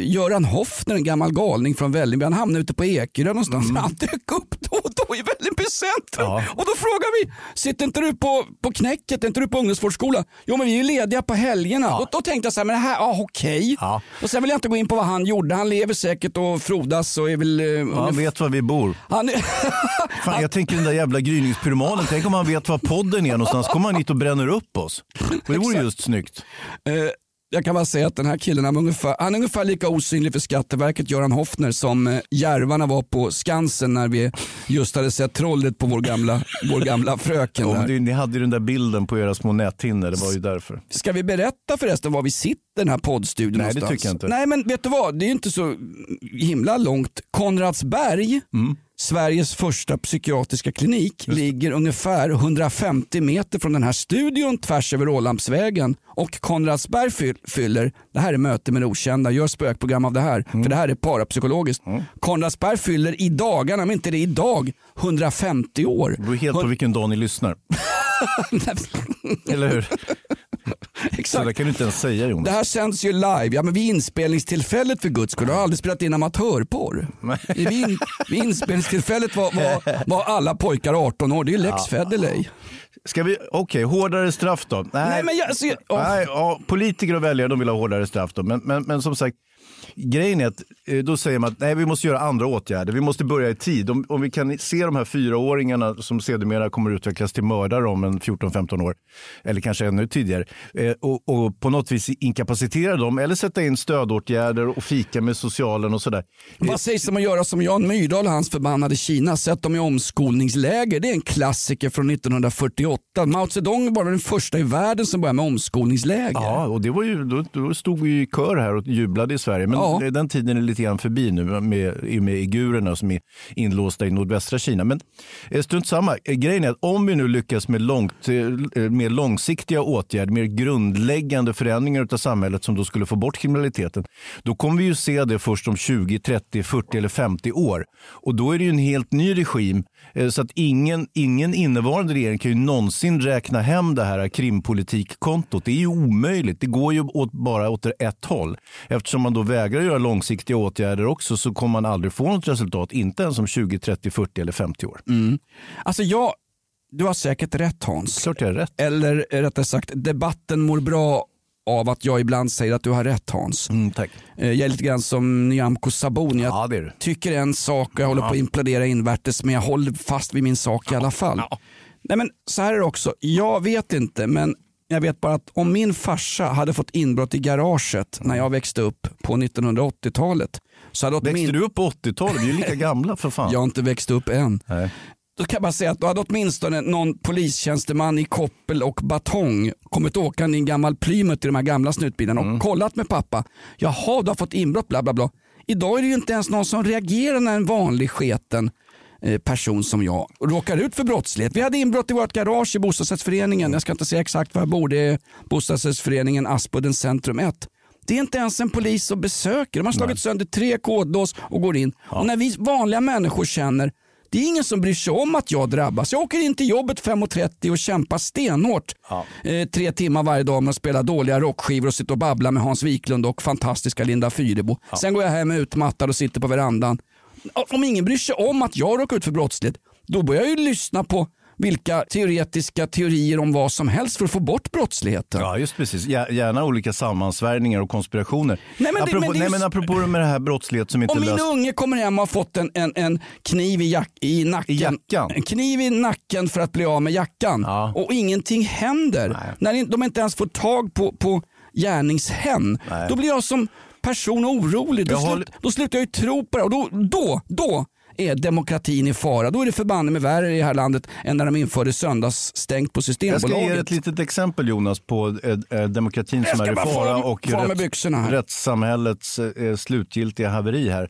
Göran Hoffner, en gammal galning från Vällingby. Han hamnade ute på Ekerö någonstans. Han dök upp då och då i Vällingby centrum. Ja. Och då frågar vi, sitter inte du på, på knäcket, är inte du på ungdomsvårdsskola? Jo men vi är ju lediga på helgerna. Och då tänkte jag så här, men det här, ja okej. Ja. Och sen vill jag inte gå in på vad han gjorde. Han lever säkert och frodas och är väl... eh, Han vet var vi bor. han, Fan, jag tänker den där jävla gryningspyromanen. Tänk om han vet var podden är någonstans. kommer han hit och bränner upp oss. Det vore just snyggt. Eh, Jag kan bara säga att den här killen han är ungefär, han är ungefär lika osynlig för Skatteverket, Göran Hoffner, som eh, järvarna var på Skansen när vi just hade sett trollet på vår gamla, vår gamla fröken. Ja, ni hade ju den där bilden på era små näthinnor, det var ju därför. Ska vi berätta förresten var vi sitter den här poddstudion Nej, det någonstans? tycker jag inte. Nej men vet du vad, det är ju inte så himla långt. Konradsberg, Mm. Sveriges första psykiatriska klinik, ligger ungefär 150 meter från den här studion tvärs över Rålambsvägen. Och Konradsberg fyll- fyller, det här är möte med det okända, gör spökprogram av det här, Mm. för det här är parapsykologiskt. Konradsberg fyller i dagarna, men inte det idag, 150 år. Det beror helt på vilken dag ni lyssnar. Eller hur? Så Exakt. det kan du inte ens säga Jonas. Det här sänds ju live, ja men vid inspelningstillfället för guds skull. Jag har aldrig spelat in amatörporr. Vid, in, vid inspelningstillfället var, var, var alla pojkar 18 år. Det är ju lex Federley. Ska vi, okej, hårdare straff då? Nej, men jag, jag, åh. Nej, ja, politiker och väljare de vill ha hårdare straff. Då. Men, men, men som sagt, grejen är att eh, då säger man att nej, vi måste göra andra åtgärder. Vi måste börja i tid. Om, om vi kan se de här fyraåringarna som sedermera kommer utvecklas till mördare om en 14-15 år, eller kanske ännu tidigare, eh, och, och på något vis inkapacitera dem eller sätta in stödåtgärder och fika med socialen och sådär. Vad sägs om att göra som Jan Myrdal och hans förbannade Kina, sätt dem i omskolningsläger. Det är en klassiker från 1948. Mao Zedong var den första i världen som började med omskolningsläger. Ja, och det var ju, då, då stod vi i kör här och jublade i Sverige. Men Ja. den tiden är lite grann förbi nu med, med igurerna som är inlåsta i nordvästra Kina. Men eh, strunt samma. Eh, Grejen är att om vi nu lyckas med långt, eh, mer långsiktiga åtgärder, mer grundläggande förändringar av samhället som då skulle få bort kriminaliteten, då kommer vi ju se det först om 20, 30, 40 eller 50 år. Och då är det ju en helt ny regim. Så att ingen, ingen innevarande regering kan ju någonsin räkna hem det här krimpolitikkontot. Det är ju omöjligt. Det går ju åt, bara åt ett håll. Eftersom man då vägrar göra långsiktiga åtgärder också så kommer man aldrig få något resultat. Inte ens om 20, 30, 40 eller 50 år. Alltså jag, du har säkert rätt Hans. Klart jag är rätt. Eller rättare sagt, debatten mår bra av att jag ibland säger att du har rätt Hans. Mm, tack. Eh, Jag är lite grann som Nyamko Sabuni. Jag Ja, det du. tycker en sak och jag håller på att implodera invärtes men jag håller fast vid min sak i alla fall. Nej, men så här är det också, jag vet inte men jag vet bara att om min farsa hade fått inbrott i garaget när jag växte upp på 1980-talet så hade Växte du upp på 80-talet? Vi är ju lika gamla för fan. jag har inte växt upp än. Nej. Då kan jag bara säga att då hade åtminstone någon polistjänsteman i koppel och batong kommit åkande i en gammal Plymouth i de här gamla snutbilarna och kollat med pappa. Jaha, du har fått inbrott, bla bla bla. Idag är det ju inte ens någon som reagerar när en vanlig sketen person som jag råkar ut för brottslighet. Vi hade inbrott i vårt garage i bostadsrättsföreningen. Jag ska inte säga exakt var jag bor. Det är bostadsrättsföreningen Aspudden centrum 1. Det är inte ens en polis som besöker. De har slagit sönder tre kodlås och går in. Och när vi vanliga människor känner det är ingen som bryr sig om att jag drabbas. Jag åker in till jobbet 5.30 och kämpar stenhårt eh, tre timmar varje dag med att spela dåliga rockskivor och sitta och babbla med Hans Wiklund och fantastiska Linda Fyrebo. Sen går jag hem utmattad och sitter på verandan. Om ingen bryr sig om att jag råkar ut för brottslighet, då börjar jag ju lyssna på vilka teoretiska teorier om vad som helst för att få bort brottsligheten. Ja, just precis. Gär- Gärna olika sammansvärjningar och konspirationer. Nej, men apropå, men det är nej, men apropå med det här brottslighet som inte Om min löst... unge kommer hem och har fått en, en, en kniv i, jack, i nacken. I jackan? En kniv i nacken för att bli av med jackan. Ja. Och ingenting händer. Nej. När de inte ens får tag på, på gärningshän. Nej. Då blir jag som person orolig. Då, slut, då slutar jag ju tro på det. Och då, då, då är demokratin i fara. Då är det förbanne med värre i det här landet än när de införde söndagsstängt på Jag ska Systembolaget. ge ett litet exempel Jonas på eh, eh, demokratin som är i fara och rättssamhällets eh, slutgiltiga haveri här.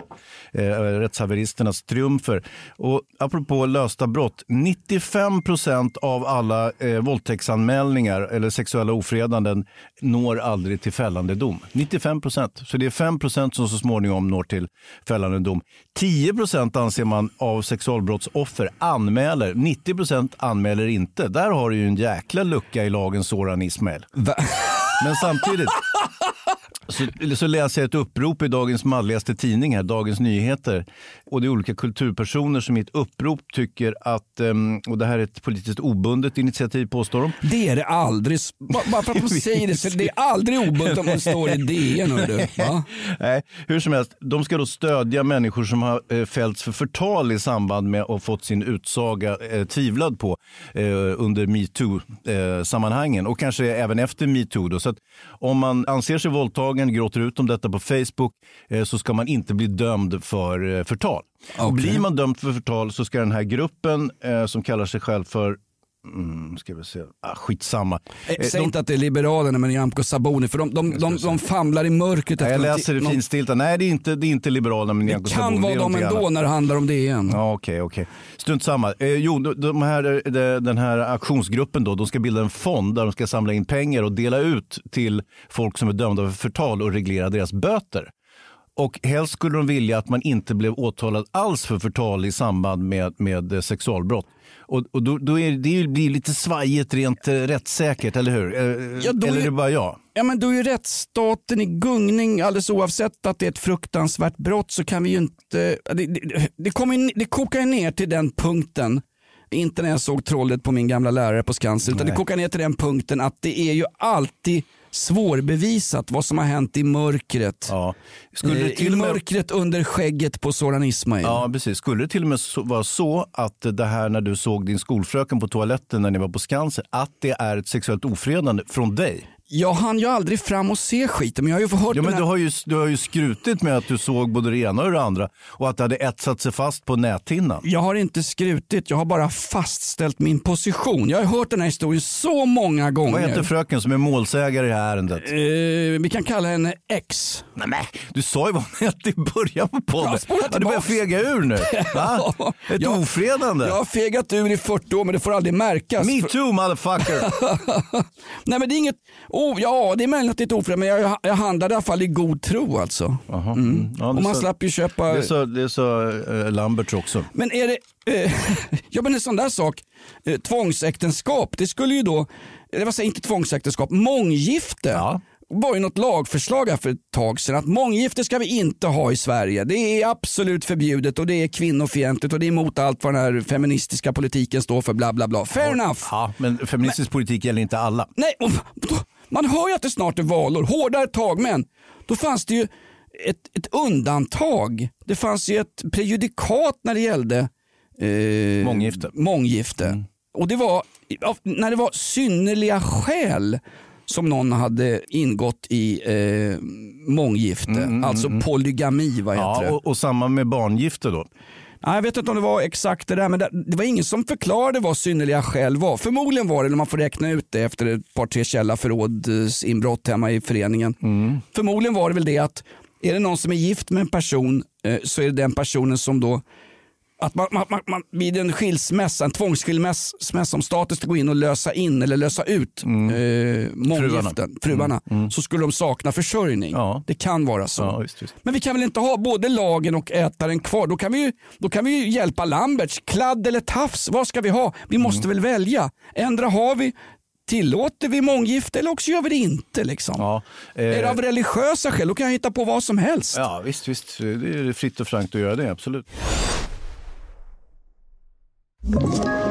Eh, rättshaveristernas triumfer. Och apropå lösta brott, 95 procent av alla eh, våldtäktsanmälningar eller sexuella ofredanden når aldrig till fällande dom. 95 procent. Så det är 5 procent som så småningom når till fällande dom. 10 procent anser man av sexualbrottsoffer anmäler. 90 procent anmäler inte. Där har du ju en jäkla lucka i lagen Soran Ismail. Va- Men samtidigt, så, så läser jag ett upprop i dagens manligaste tidning, här, Dagens Nyheter. Och det är olika kulturpersoner som i ett upprop tycker att, ehm, och det här är ett politiskt obundet initiativ påstår de. Det är det aldrig. Ba- Bara för att de säger det, så det är aldrig obundet om det står i DN. du? Nej, hur som helst, de ska då stödja människor som har eh, fällts för förtal i samband med att ha fått sin utsaga eh, tvivlad på eh, under metoo-sammanhangen och kanske även efter metoo. Då. Så att om man anser sig våldtagen, gråter ut om detta på Facebook eh, så ska man inte bli dömd för eh, förtal. Och Okej. blir man dömd för förtal så ska den här gruppen eh, som kallar sig själv för Mm, ska vi se. Ah, skitsamma. Eh, Eh, Säg de- inte att det är Liberalerna med Nyamko Sabuni för de, de, de, de famlar i mörkret. Nej, jag läser det finstilta. Nej, det är inte, det är inte Liberalerna med Nyamko Det Sabuni. kan Det vara är de ändå annat. när det handlar om DN. Ja, okej, okej. Strunt samma. Eh, jo, de, de här, de, den här aktionsgruppen då, de ska bilda en fond där de ska samla in pengar och dela ut till folk som är dömda för förtal och reglera deras böter. Och helst skulle de vilja att man inte blev åtalad alls för förtal i samband med, med eh, sexualbrott. Och, och då, då är det, blir lite svajigt rent eh, rättssäkert, eller hur? Eh, Ja, då eller är det bara jag? Ja men då är ju rättsstaten i gungning alldeles oavsett att det är ett fruktansvärt brott så kan vi ju inte, det, det, det, kommer, det kokar ju ner till den punkten, inte när jag såg trollet på min gamla lärare på Skansen, utan Nej. det kokar ner till den punkten att det är ju alltid svårbevisat vad som har hänt i mörkret. Ja. Skulle Eh, I med... mörkret under skägget på Soran Ismail. Ja, precis. Skulle det till och med vara så att det här när du såg din skolfröken på toaletten när ni var på Skansen, att det är ett sexuellt ofredande från dig? Jag hann ju aldrig fram och se skiten men jag har ju fått hört Ja, men här... du har, ju, du har ju skrutit med att du såg både det ena och det andra och att det hade etsat sig fast på näthinnan. Jag har inte skrutit, jag har bara fastställt min position. Jag har hört den här historien så många gånger. Vad heter fröken som är målsägare i det här ärendet? Eh, vi kan kalla henne X. Nej, men, du sa ju vad hon hette i början på podden. Ja, du börjar fega ur nu. Va? Ett Jag- ofredande. Jag har fegat ur i 40 år men det får aldrig märkas. Me too motherfucker. Nej men det är inget, oh, ja det är möjligt att det är ett ofred men jag, jag handlade i alla fall i god tro alltså. Jaha. Mm. Ja, Och det man sa- slapp ju köpa... Det sa, det sa eh, Lamberts också. Men är det, eh, ja men en sån där sak, eh, tvångsäktenskap, det skulle ju då, eller vad säger inte tvångsäktenskap, månggifte. Ja. var ju något lagförslag här för ett tag sedan att månggifte ska vi inte ha i Sverige. Det är absolut förbjudet och det är kvinnofientligt och det är emot allt vad den här feministiska politiken står för bla bla bla. Fair enough. Ja, men feministisk politik gäller inte alla. Nej, och då, man hör ju att det snart är valår, hårdare tag, men då fanns det ju ett, ett undantag. Det fanns ju ett prejudikat när det gällde eh, Månggifte. månggifte. Och det var när det var synnerliga skäl som någon hade ingått i eh, månggifte, alltså polygami vad heter Ja, och, och samma med barngifte då. Jag vet inte om det var exakt det där, men det, det var ingen som förklarade vad synnerliga skäl var. Förmodligen var det när man får räkna ut det efter ett par tre källarförrådsinbrott hemma i föreningen. Förmodligen var det väl det att är det någon som är gift med en person eh, så är det den personen som då att man, man, man, vid en skilsmässa, en tvångsskilsmässa, om staten ska gå in och lösa in eller lösa ut eh, månggiften, fruarna, så skulle de sakna försörjning. Ja. Det kan vara så. Ja, visst, visst. Men vi kan väl inte ha både lagen och ätaren kvar? Då kan vi ju, då kan vi hjälpa Lamberts. Kladd eller tafs, vad ska vi ha? Vi måste väl välja. Ändra har vi, tillåter vi månggifte eller också gör vi det inte. Liksom. Ja, eh, Är det av religiösa skäl, då kan jag hitta på vad som helst. ja visst, visst. Det är fritt och frankt att göra det, absolut. Ett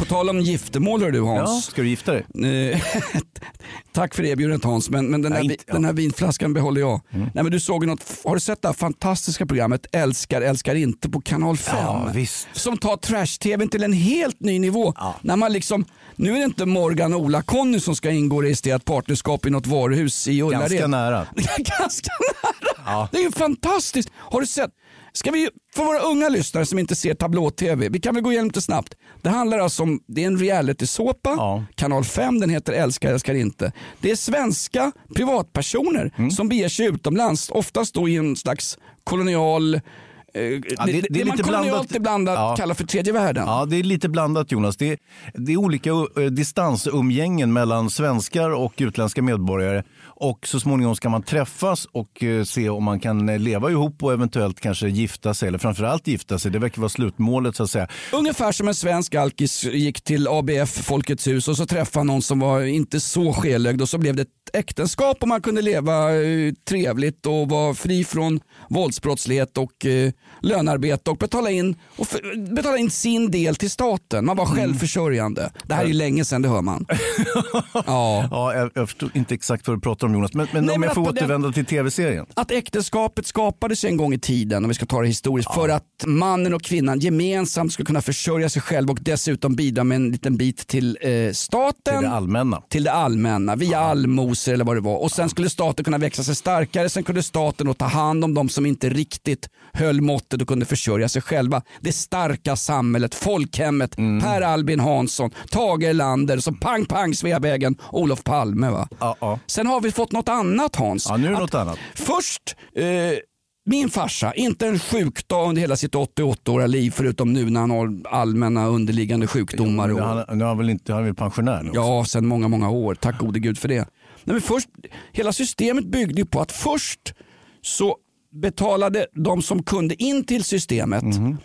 På tal om giftermål du Ja, Hans. ska du gifta dig? Eh, Tack för erbjudandet Hans, men, men den, här, Nej, inte- ja. Mm. den här vinflaskan behåller jag. Nej, men du såg något, har du sett det här fantastiska programmet Älskar, älskar inte på kanal 5? Ja, visst. Som tar trash-tvn till en helt ny nivå. Ja. När man liksom, nu är det inte Morgan och Ola-Conny som ska ingå i registrerat partnerskap i något varuhus i Ullared. Ganska nära. Ganska nära. Ja. Det är ju fantastiskt. Har du sett? Ska vi, för våra unga lyssnare som inte ser tablå-tv, vi kan väl gå igenom lite snabbt. Det handlar alltså om, det är en reality-såpa, Ja. kanal 5, den heter Älskar älskar inte. Det är svenska privatpersoner Mm. som beger sig utomlands, oftast då i en slags kolonial, eh, det, det, det är man kolonialt blandat. ibland Ja. kallar för tredje världen. Ja, det är lite blandat Jonas. Det är, det är olika uh, distansumgängen mellan svenskar och utländska medborgare. Och så småningom ska man träffas och uh, se om man kan leva ihop och eventuellt kanske gifta sig. Eller framförallt gifta sig. Det verkar vara slutmålet så att säga. Ungefär som en svensk alkis gick till ABF, Folkets hus och så träffade någon som var inte så skelögd och så blev det ett äktenskap och man kunde leva trevligt och vara fri från våldsbrottslighet och eh, lönarbete och betala in, och f- betala in sin del till staten. Man var självförsörjande. Det här är ju länge sedan, det hör man. ja. Ja, jag, jag förstår inte exakt vad du pratar om Jonas. Men, men Nej, om men jag får på den- återvända till tv-serien. Att äktenskapet skapades en gång i tiden, om vi ska ta det historiskt, för att mannen och kvinnan gemensamt skulle kunna försörja sig själv och dessutom bidra med en liten bit till eh, staten. Till det allmänna. till det allmänna via allmosor eller vad det var. Och sen skulle staten kunna växa sig starkare. Sen kunde staten då ta hand om de som inte riktigt höll måttet och kunde försörja sig själva. Det starka samhället, folkhemmet, Mm. Per Albin Hansson, Tage Erlander, så pang pang Sveavägen, Olof Palme. Va? Ja, ja. Sen har vi fått något annat Hans. ja, nu är något annat. Först eh, min farsa, inte en sjukdag under hela sitt 88-åriga liv förutom nu när han har allmänna underliggande sjukdomar. Nu och- han, nu är han väl inte, han är väl pensionär nu? Ja, sedan många, många år. Tack gode gud för det. Nej, men först, hela systemet byggde ju på att först så betalade de som kunde in till systemet mm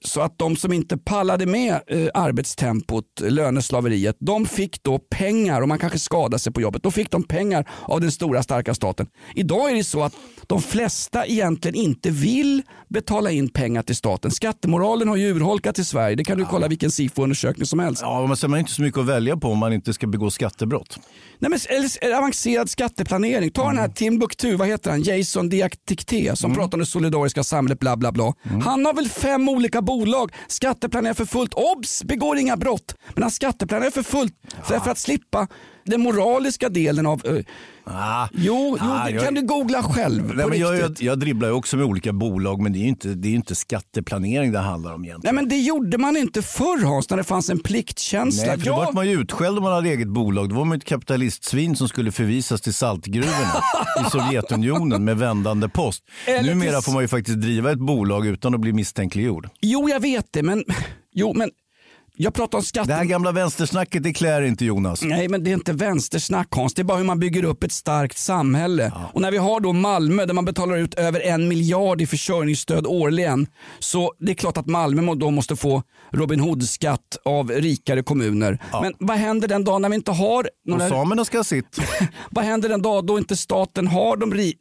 så att de som inte pallade med eh, arbetstempot, löneslaveriet, de fick då pengar, och man kanske skadade sig på jobbet, då fick de pengar av den stora starka staten. Idag är det så att de flesta egentligen inte vill betala in pengar till staten. Skattemoralen har ju urholkat i Sverige, det kan du kolla vilken SIFO-undersökning som helst. Ja, men sen man inte så mycket att välja på om man inte ska begå skattebrott. Nej, men, eller, avancerad skatteplanering. Ta den här Timbuktu, vad heter han? Jason Diaktikte som pratar om det solidariska samhället bla bla bla. Han har väl fem olika bolag, skatteplanerar för fullt. Obs! Begår inga brott. Men han skatteplanerar för fullt för, för att slippa den moraliska delen av... Ah, jo, jo Ah, det jag- kan du googla själv. Nej, men jag, jag, jag dribblar också med olika bolag men det är ju inte, det är inte skatteplanering det handlar om Nej egentligen. men det gjorde man inte förr Hans, när det fanns en pliktkänsla. Nej, för då Jag- vart man ju utskälld om man hade eget bolag. Då var man ett kapitalistsvin som skulle förvisas till saltgruvorna i Sovjetunionen med vändande post. Eller Numera till- får man ju faktiskt driva ett bolag utan att bli misstänkliggjord. Jo, jag vet det, men, jo, men jag pratar om skatte... Det här gamla vänstersnacket det klär inte Jonas. Nej, men det är inte vänstersnack Hans. Det är bara hur man bygger upp ett starkt samhälle. Och när vi har då Malmö där man betalar ut över en miljard i försörjningsstöd årligen. Så det är klart att Malmö då måste få Robin Hood-skatt av rikare kommuner. Men vad händer den dag när vi inte har Och några... samerna ska ha sitt. Vad händer den dag då inte staten har de ri...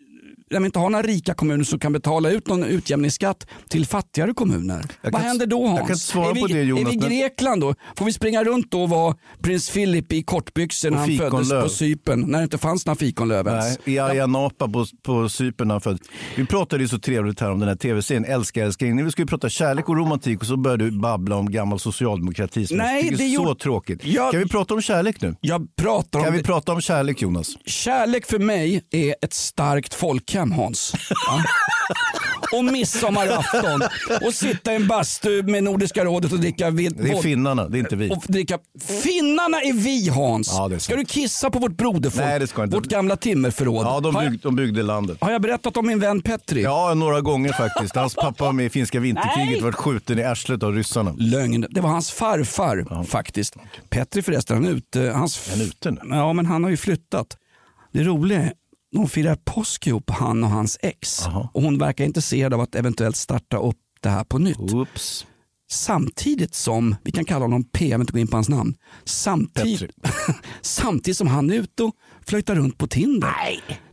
när vi inte har några rika kommuner som kan betala ut någon utjämningsskatt till fattigare kommuner. Jag Vad kan- händer då Hans? jag kan svara är vi, på det, Jonas, Är vi i Grekland då? Får vi springa runt då och vara prins Philip i kortbyxor när han föddes på Cypern när det inte fanns några fikonlöv ens? Nej, I Ayia Napa på, på Cypern när han föddes. Vi pratade ju så trevligt här om den här tv-serien Älskar älskar Vi skulle prata kärlek och romantik och så började du babbla om gammal socialdemokrati som Nej, jag det är så gjorde- tråkigt. Jag- Kan vi prata om kärlek nu? Jag pratar om Kan vi prata om kärlek Jonas? Kärlek för mig är ett starkt folkhem Hans. Ja. och midsommarafton och sitta i en bastu med Nordiska rådet och dricka vin. Det är finnarna, det är inte vi. och dricka. Finnarna är vi Hans. Ja, är ska du kissa på vårt broderfolk? Nej, det ska inte. Vårt gamla timmerförråd. Ja, de, bygg, de byggde landet. har jag berättat om min vän Petri? Ja, några gånger faktiskt. Hans pappa var med i finska vinterkriget vart skjuten i arslet av ryssarna. Lögn. Det var hans farfar faktiskt. Petri förresten, han är ute. Hans... Är han ute nu? Ja, men han har ju flyttat. Det roliga är, de firar påsk ihop, han och hans ex. Jaha. Och hon verkar intresserad av att eventuellt starta upp det här på nytt. Oops. Samtidigt som, vi kan kalla honom P, jag vill inte gå in på hans namn. Samtidigt, samtidigt som han är ute och flöjtar runt på Tinder.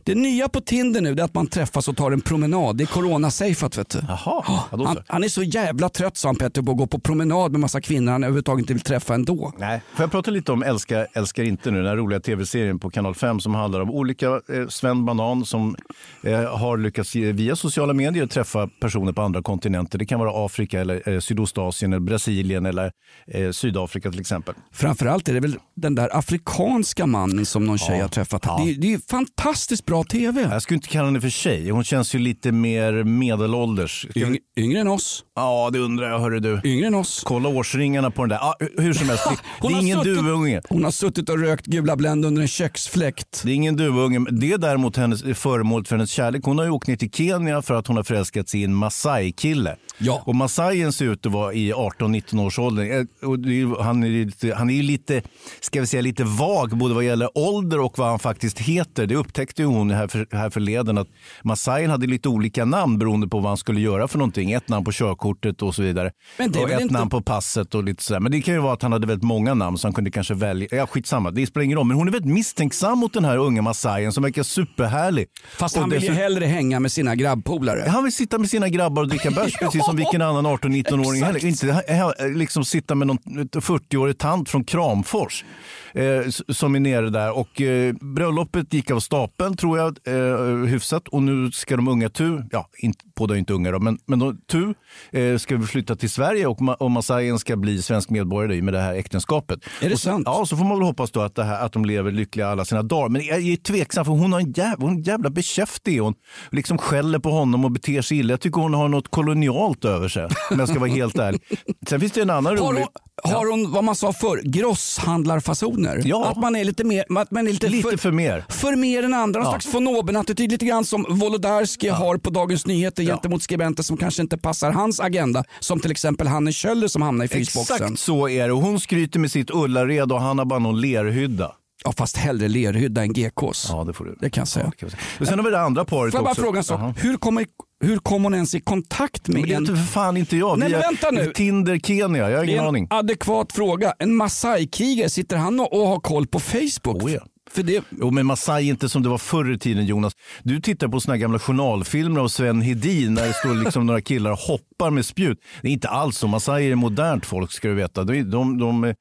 Det nya på Tinder nu är att man träffas och tar en promenad. Det är corona-safeat vet du. Jaha, ja, Han, han är så jävla trött sa han Petter på att gå på promenad med massa kvinnor han överhuvudtaget inte vill träffa ändå. Nej. Får jag prata lite om Älskar, älskar inte nu, den här roliga tv-serien på Kanal 5 som handlar om olika eh, Sven Banan som eh, har lyckats via sociala medier träffa personer på andra kontinenter. Det kan vara Afrika, eller eh, Sydostasien, eller Brasilien eller eh, Sydafrika till exempel. Framförallt är det väl den där afrikanska mannen som någon tjej har träffat. ja. Det, det är fantastiskt bra bra TV. Jag skulle inte kalla henne för tjej. Hon känns ju lite mer medelålders. Yng, yngre än oss. Ja, det undrar jag. Hörru du. Yngre än oss. Kolla årsringarna på den där. Ah, hur som helst, det, det är ingen suttit- duvunge. Hon har suttit och rökt gula Blend under en köksfläkt. Det är ingen duvunge. Det är däremot hennes, föremålet för hennes kärlek. Hon har ju åkt ner till Kenya för att hon har förälskat sig i en Masai-kille. Ja. Och Masaien ser ut att vara i 18-19 års ålder. Eh, Och är, han är ju lite, han är lite, ska vi säga, lite vag både vad gäller ålder och vad han faktiskt heter. Det upptäckte ju hon här, för, här förleden att Masaien hade lite olika namn beroende på vad han skulle göra för någonting. Ett namn på körkortet och så vidare. Men det är och ett inte- namn på passet och lite sådär. Men det kan ju vara att han hade väldigt många namn så han kunde kanske välja. Ja, skitsamma, det spelar ingen roll. Men hon är väldigt misstänksam mot den här unga Masaien som verkar superhärlig. Fast Och han vill ju dessutom- hellre hänga med sina grabbpolare. han vill sitta med sina grabbar och dricka bärs precis som vilken annan 18-19-åring heller. Inte eh, liksom sitta med någon 40-årig tant från Kramfors eh, som är nere där. Och eh, bröllopet gick av stapeln tror jag eh, hyfsat och nu ska de unga Tu, ja båda är inte unga då, men, men de, Tu eh, ska flytta till Sverige och, Ma- och Masaien ska bli svensk medborgare i med det här äktenskapet. Är det och sant? Ja, så får man väl hoppas då att, det här, att de lever lyckliga alla sina dagar. Men jag är tveksam för hon har en jävla, hon jävla bekäftig. Hon liksom skäller på honom och beter sig illa. Jag tycker hon har något kolonialt över sig om jag ska vara helt ärlig. Sen finns det en annan Har rolig... hon, har hon vad man sa förr, grosshandlarfasoner? Ja. Att man är lite mer, att man är lite, Lite för mer. för mer än andra. Någon Ja. slags von oben-attityd. Lite grann som Wolodarski har på Dagens Nyheter gentemot skribenter som kanske inte passar hans agenda. Som till exempel Hanne Kjöller som hamnar i frysboxen. Exakt så är det. Och Hon skryter med sitt Ullared och han har bara någon lerhydda. Ja, fast hellre lerhydda än GKs. Ja, det får du. Det kan jag säga. Ja, kan vi säga. Och sen har vi det andra paret Får jag bara också. fråga en sak? Hur kommer hur kom hon ens i kontakt med Men det är en... inte för fan inte jag. Nej, men vänta nu. Tinder Kenya, jag har Det ingen är en aning. adekvat fråga. En Masai-krigare, sitter han och, och har koll på Facebook? Oh, ja. För det, Jo, men Masai är inte som det var förr i tiden Jonas. Du tittar på såna här gamla journalfilmer av Sven Hedin när det står liksom några killar och hoppar med spjut. Det är inte alls så. Masai är modernt folk ska du veta. De, de, de,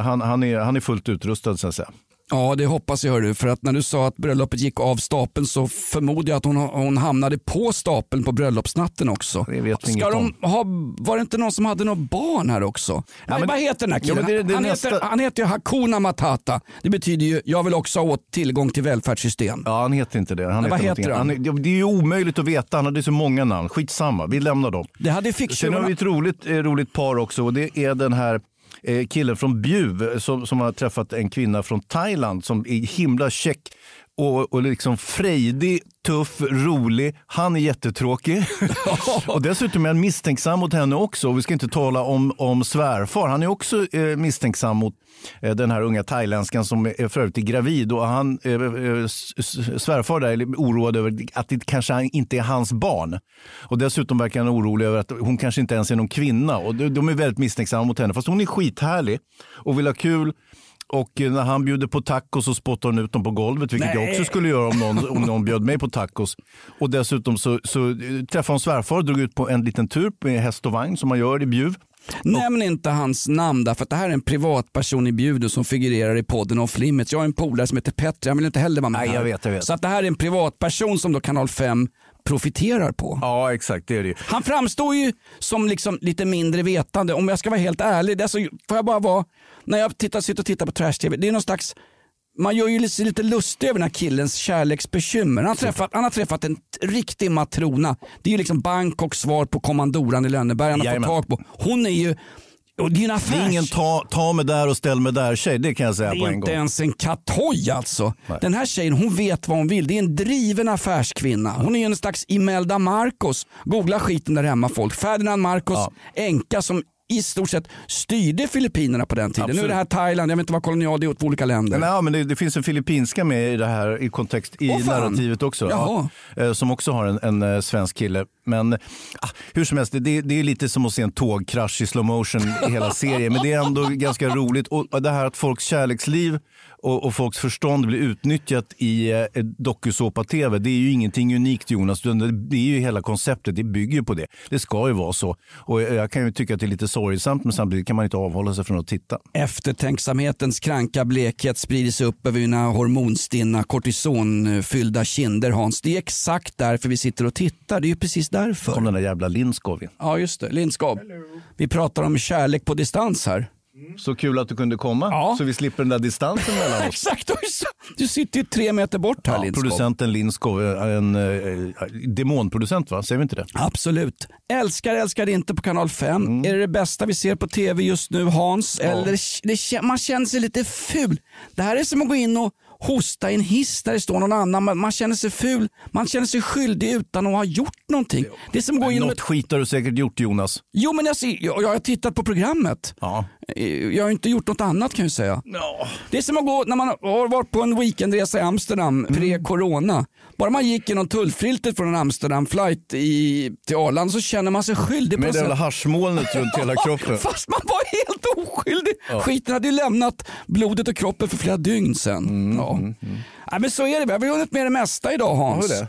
han, han, är, han är fullt utrustad så att säga. Ja, det hoppas jag hörru. För att när du sa att bröllopet gick av stapeln så förmodar jag att hon, hon hamnade på stapeln på bröllopsnatten också. Det vet Ska inget de ha, var det inte någon som hade något barn här också? Nej, men- vad heter den här Ja, killen? men det- det han, nästa- heter, han heter ju Hakuna Matata. Det betyder ju, jag vill också ha åt tillgång till välfärdssystem. Ja, han heter inte det. Han Nej, vad någonting heter han? är- det är ju omöjligt att veta. Han hade så många namn. Skitsamma, vi lämnar dem. Det hade Sen har vi ett roligt, eh, roligt par också och det är den här eh, killen från Bjuv som, som har träffat en kvinna från Thailand som är himla check och, och liksom frejdig, tuff, rolig. Han är jättetråkig. och dessutom är han misstänksam mot henne också. Och vi ska inte tala om, om svärfar. Han är också eh, misstänksam mot eh, den här unga thailändskan som är för övrigt är gravid. Och han, eh, eh, svärfar där är oroad över att det kanske inte är hans barn. Och dessutom verkar han orolig över att hon kanske inte ens är någon kvinna. Och de, de är väldigt misstänksamma mot henne. Fast hon är skithärlig och vill ha kul. Och eh, när han bjuder på tacos så spottar hon ut dem på golvet, vilket jag Nej. också skulle göra om någon, om någon bjöd mig på tacos. Och dessutom så, så eh, träffade hon svärfar och drog ut på en liten tur med häst och vagn som man gör i Bjuv. Nämn inte hans namn där, för att det här är en privatperson i Bjude som figurerar i podden Off Limits. Jag har en polare som heter Petter, han vill inte heller vara med Nej, här. jag vet, jag vet. Så att det här är en privatperson som då Kanal 5 profiterar på. Ja, exakt, det är det. Han framstår ju som liksom lite mindre vetande. Om jag ska vara helt ärlig, det är så, får jag bara vara, när jag tittar, sitter och tittar på trash-tv, det är någon slags man gör ju lite, lite lustig över den här killens kärleksbekymmer. Han har, träffat, han har träffat en riktig matrona. Det är ju liksom Bangkoks svar på kommandoran i Lönneberga han har fått tag på. Hon är ju, och det är en Det är ingen ta, ta mig där och ställ mig där tjej, det kan jag säga Det på är en inte gång. ens en katoj alltså. Den här tjejen hon vet vad hon vill. Det är en driven affärskvinna. Hon är en slags Imelda Marcos. Googla skiten där hemma folk. Ferdinand Marcos änka som i stort sett styrde Filippinerna på den tiden. Nu är Absolut. det här Thailand, jag vet inte vad kolonial det är åt olika länder. Nej, men det, det finns en filippinska med i det här i kontext i Åh, narrativet också. Ja, eh, som också har en, en eh, svensk kille. Men ah, hur som helst, det, det är lite som att se en tågkrasch i slow motion i hela serien. Men det är ändå ganska roligt. Och det här att folks kärleksliv och, och folks förstånd blir utnyttjat i eh, dokusåpa-tv. Det är ju ingenting unikt Jonas. Det är ju hela konceptet. Det bygger på det. Det ska ju vara så. Och jag kan ju tycka att det är lite sorgsamt men samtidigt kan man inte avhålla sig från att titta. Eftertänksamhetens kranka blekhet sprider sig upp över dina hormonstinna kortisonfyllda kinder Hans. Det är exakt därför vi sitter och tittar. Det är ju precis därför. Kom den där jävla Lindskov in. Ja just det, Lindskov. Vi pratar om kärlek på distans här. Så kul att du kunde komma, så vi slipper den där distansen mellan oss. Exakt, du, sitter ju tre meter bort här Ja, Lindskov. producenten Lindskov, är en eh, demonproducent va? Säger vi inte det? Absolut. Älskar, älskar inte på kanal 5. Mm. Är det det bästa vi ser på tv just nu Hans? Eller det, man känner sig lite ful. Det här är som att gå in och hosta i en hiss där det står någon annan. Man, man känner sig ful. Man känner sig skyldig utan att ha gjort någonting. Det är som att gå in och... Något skit har du säkert gjort Jonas. Jo men jag, ser, jag, jag har tittat på programmet. Ja. Jag har inte gjort något annat kan jag säga. Det är som att gå när man har varit på en weekendresa i Amsterdam Mm. pre-corona. Bara man gick genom tullfiltret från en Amsterdam-flight i, till Arlanda så känner man sig skyldig Med det jävla haschmolnet runt hela kroppen. Fast man var helt oskyldig. Ja. Skiten hade ju lämnat blodet och kroppen för flera dygn sedan. Mm, ja. Nej, men så är det. Vi har väl hunnit med det mesta idag Hans. Det?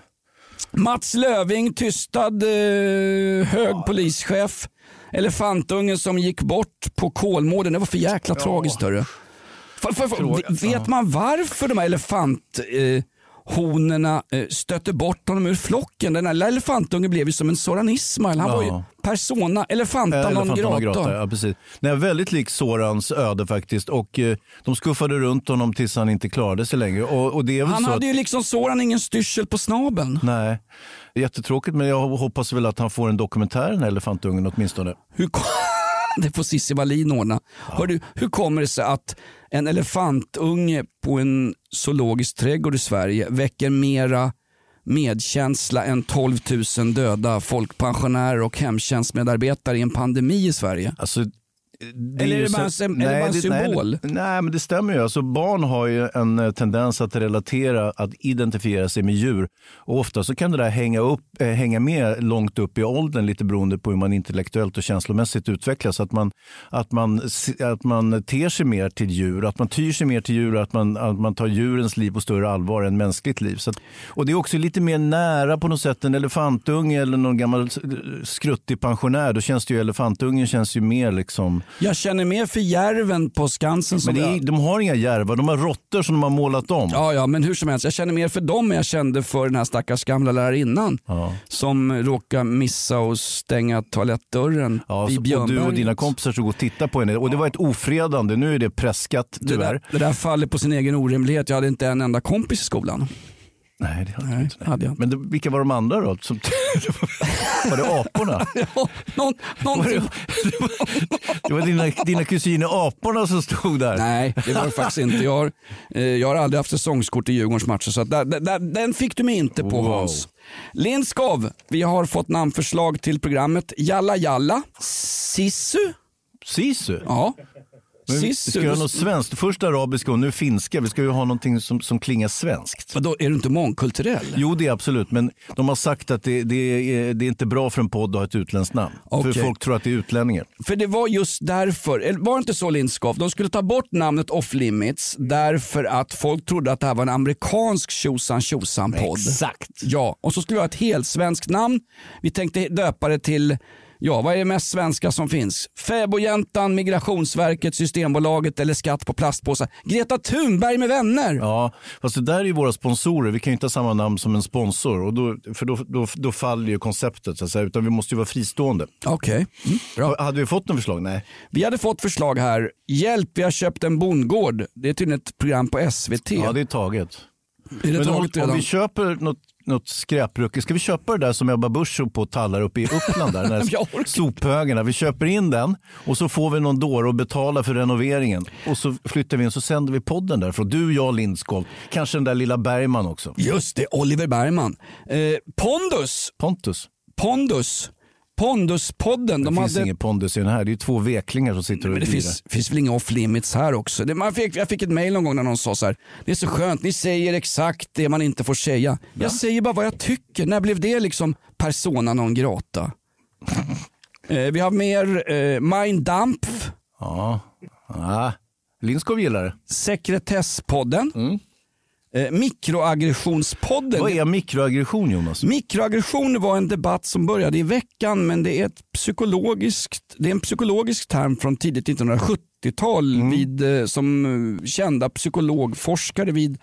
Mats Löving, tystad eh, hög polischef. Elefantungen som gick bort på Kolmården. Det var för jäkla tragiskt. Hörru. Vet man varför de här elefanthonorna eh, honorna, eh, stötte bort honom ur flocken? Den här lilla elefantungen blev ju som en Soran Ismail. Han var ju Ja. persona, elefanta non Elefanten grata. non grata, ja, precis. Nej, väldigt lik Sorans öde faktiskt. Och eh, de skuffade runt honom tills han inte klarade sig längre. Och, och det är Han hade att, ju liksom Soran ingen styrsel på snabeln. Nej, jättetråkigt men jag hoppas väl att han får en dokumentär den här elefantungen åtminstone. Hur. Det får Cissi Wallin ordna. Hör du, hur kommer det sig att en elefantunge på en zoologisk trädgård i Sverige väcker mera medkänsla än 12 000 döda folkpensionärer och hemtjänstmedarbetare i en pandemi i Sverige? Alltså, det Eller är det bara en sem- är det bara en symbol? Nej, nej, men det stämmer ju. Alltså, barn har ju en eh, tendens att relatera, att identifiera sig med djur. Och ofta så kan det där hänga, upp, eh, hänga med långt upp i åldern, lite beroende på hur man intellektuellt och känslomässigt utvecklas. Att man, att man, att man ter sig mer till djur, att man tyr sig mer till djur, att man, att man tar djurens liv på större allvar än mänskligt liv. Att, och det är också lite mer nära på något sätt en elefantunge eller någon gammal eh, skruttig pensionär. Då känns det ju, elefantungen känns ju mer liksom Jag känner mer för järven på Skansen som men det är, jag- de har inga järvar, de har råttor som de har målat om. Ja, ja, men hur som helst. Jag känner mer för dem än jag kände för den här stackars gamla lärarinnan som råkade missa och stänga toalettdörren Ja, vid Björnberget. du och dina kompisar stod och tittade på henne och det var ett ofredande. Nu är det preskat det, tyvärr. där, det där faller på sin egen orimlighet. Jag hade inte en enda kompis i skolan. Nej, det hade Nej, inte. hade jag inte. Men det, vilka var de andra då? Som, var det aporna? Någon, någon... Var det, det var dina, dina kusiner aporna som stod där? Nej, det var det faktiskt inte. Jag har, eh, jag har aldrig haft säsongskort i Djurgårdens matcher så där, där, där, den fick du mig inte på Wow. Hans. Lindskov, vi har fått namnförslag till programmet Jalla Jalla. Sissu? Sisu? Ja. Men vi Sisu. ska göra något svenskt. Först arabiska och nu finska. Vi ska ju ha någonting som, som klingar svenskt. Vadå, är du inte mångkulturell? Jo, det är absolut. Men de har sagt att det, det, är, det är inte bra för en podd att ha ett utländskt namn. Okej. För folk tror att det är utlänningar. För det var just därför, eller var det inte så Lindskov? De skulle ta bort namnet Off Limits därför att folk trodde att det här var en amerikansk tjosan tjosan podd. Exakt. Ja, och så skulle vi ha ett helt svenskt namn. Vi tänkte döpa det till Ja, vad är det mest svenska som finns? Fäbodjäntan, Migrationsverket, Systembolaget eller skatt på plastpåsar. Greta Thunberg med vänner. Ja, fast det där är ju våra sponsorer. Vi kan ju inte ha samma namn som en sponsor. Och då, för då, då, då faller ju konceptet. Så att säga. Utan vi måste ju vara fristående. Okej. Mm, Hade vi fått något förslag? Nej. Vi hade fått förslag här. Hjälp, vi har köpt en bondgård. Det är tydligen ett program på SVT. Ja, det är taget. är det Men om, taget om redan? vi köper något, något skräprucke, ska vi köpa det där som Ebba Busch på tallar uppe i Uppland? Där, den där sophögarna. Vi köper in den och så får vi någon dåre och betala för renoveringen. Och så flyttar vi in så sänder vi podden därifrån. Du, jag, Lindskov. Kanske den där lilla Bergman också. Just det, Oliver Bergman. Eh, Pondus. Pontus. Pondus. Ponduspodden. Det De finns hade... ingen pondus i den här. Det är två veklingar som sitter och Men det finns, finns väl inga off limits här också. Det, man fick, jag fick ett mail någon gång när någon sa så här. Det är så skönt, ni säger exakt det man inte får säga. Jag säger bara vad jag tycker. När blev det liksom persona non grata? eh, vi har mer eh, Mein Dampf, Ja. Ah. Lindskov gillar det. Sekretesspodden, eh, Mikroaggressionspodden. Vad är mikroaggression Jonas? Mikroaggression var en debatt som började i veckan men det är, ett psykologiskt, det är en psykologisk term från tidigt 1970-tal Mm. vid, eh, som eh, kända psykologforskare vid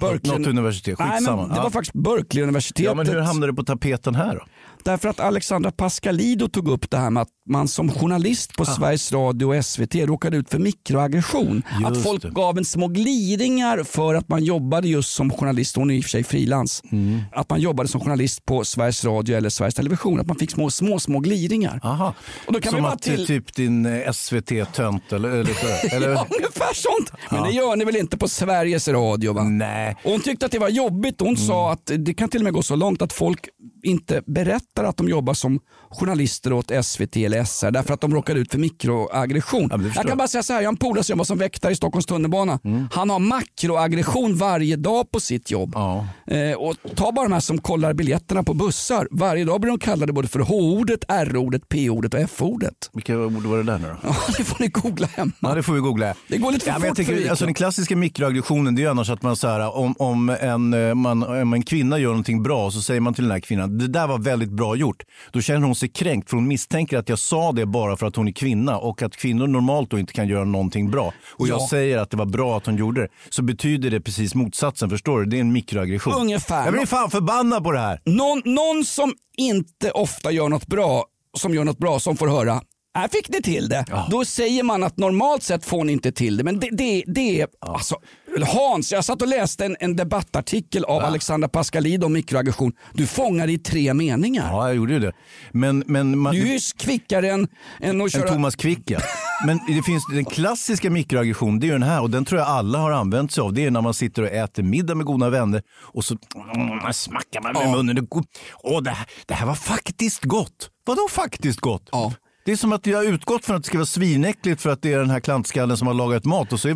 Berkeley. Något universitet, Nej, men det Ja. var faktiskt Berkeley-universitetet. Ja, men hur hamnade det på tapeten här då? Därför att Alexandra Pascalidou tog upp det här med att man som journalist på Ah. Sveriges Radio och SVT råkade ut för mikroaggression. Just Att folk det. gav en små gliringar för att man jobbade just som journalist, hon är i och för sig frilans. Mm. Att man jobbade som journalist på Sveriges Radio eller Sveriges Television. Att man fick små, små, små gliringar. Aha. Och då kan Som att till- typ din eh, SVT-tönt eller, eller så. Eller? Ja, ungefär sånt. Men det gör ni väl inte på Sveriges Radio? va? Nej. Och hon tyckte att det var jobbigt. Hon Mm. sa att det kan till och med gå så långt att folk inte berättar att de jobbar som journalister åt SVT eller SR därför att de råkar ut för mikroaggression. förstår jag kan bara säga så här, jag har en polare som jobbar som väktare i Stockholms tunnelbana. Han har makroaggression varje dag på sitt jobb. Ja. Eh, och ta bara de här som kollar biljetterna på bussar. Varje dag blir de kallade både för H-ordet, R-ordet, P-ordet och F-ordet. Vilka ord var det där nu då? Ja, det får ni googla hemma. Ja, det får vi googla. Det går lite för ja, men jag fort för alltså. Den klassiska mikroaggressionen det är ju annars att man så här, om, om, en, eh, man, om en kvinna gör någonting bra så säger man till den här kvinnan det där var väldigt bra gjort. Då känner hon sig kränkt för hon misstänker att jag sa det bara för att hon är kvinna och att kvinnor normalt då inte kan göra någonting bra. Och jag Ja. säger att det var bra att hon gjorde det. Så betyder det precis motsatsen, förstår du? Det är en mikroaggression. Ungefär. Jag blir fan förbannad på det här. Någon, någon som inte ofta gör något bra, som gör något bra, som får höra här fick ni till det. Då säger man att normalt sett får ni inte till det. Men det, det, det är, alltså, Hans, jag satt och läste en, en debattartikel av Alexandra Pascalidou om mikroaggression. Du fångar i tre meningar. Ja, jag gjorde ju det. Men, men man, Du är ju kvickare än, än att En köra... Thomas Quick ja. Men det finns den klassiska mikroaggressionen, det är ju den här och den tror jag alla har använt sig av. Det är när man sitter och äter middag med goda vänner och så mm, smackar man med munnen. Det, går- Åh, det, här, det här var faktiskt gott. Vadå faktiskt gott? Ja. Det är som att jag har utgått från att det ska vara svinäckligt för att det är den här klantskallen som har lagat mat och så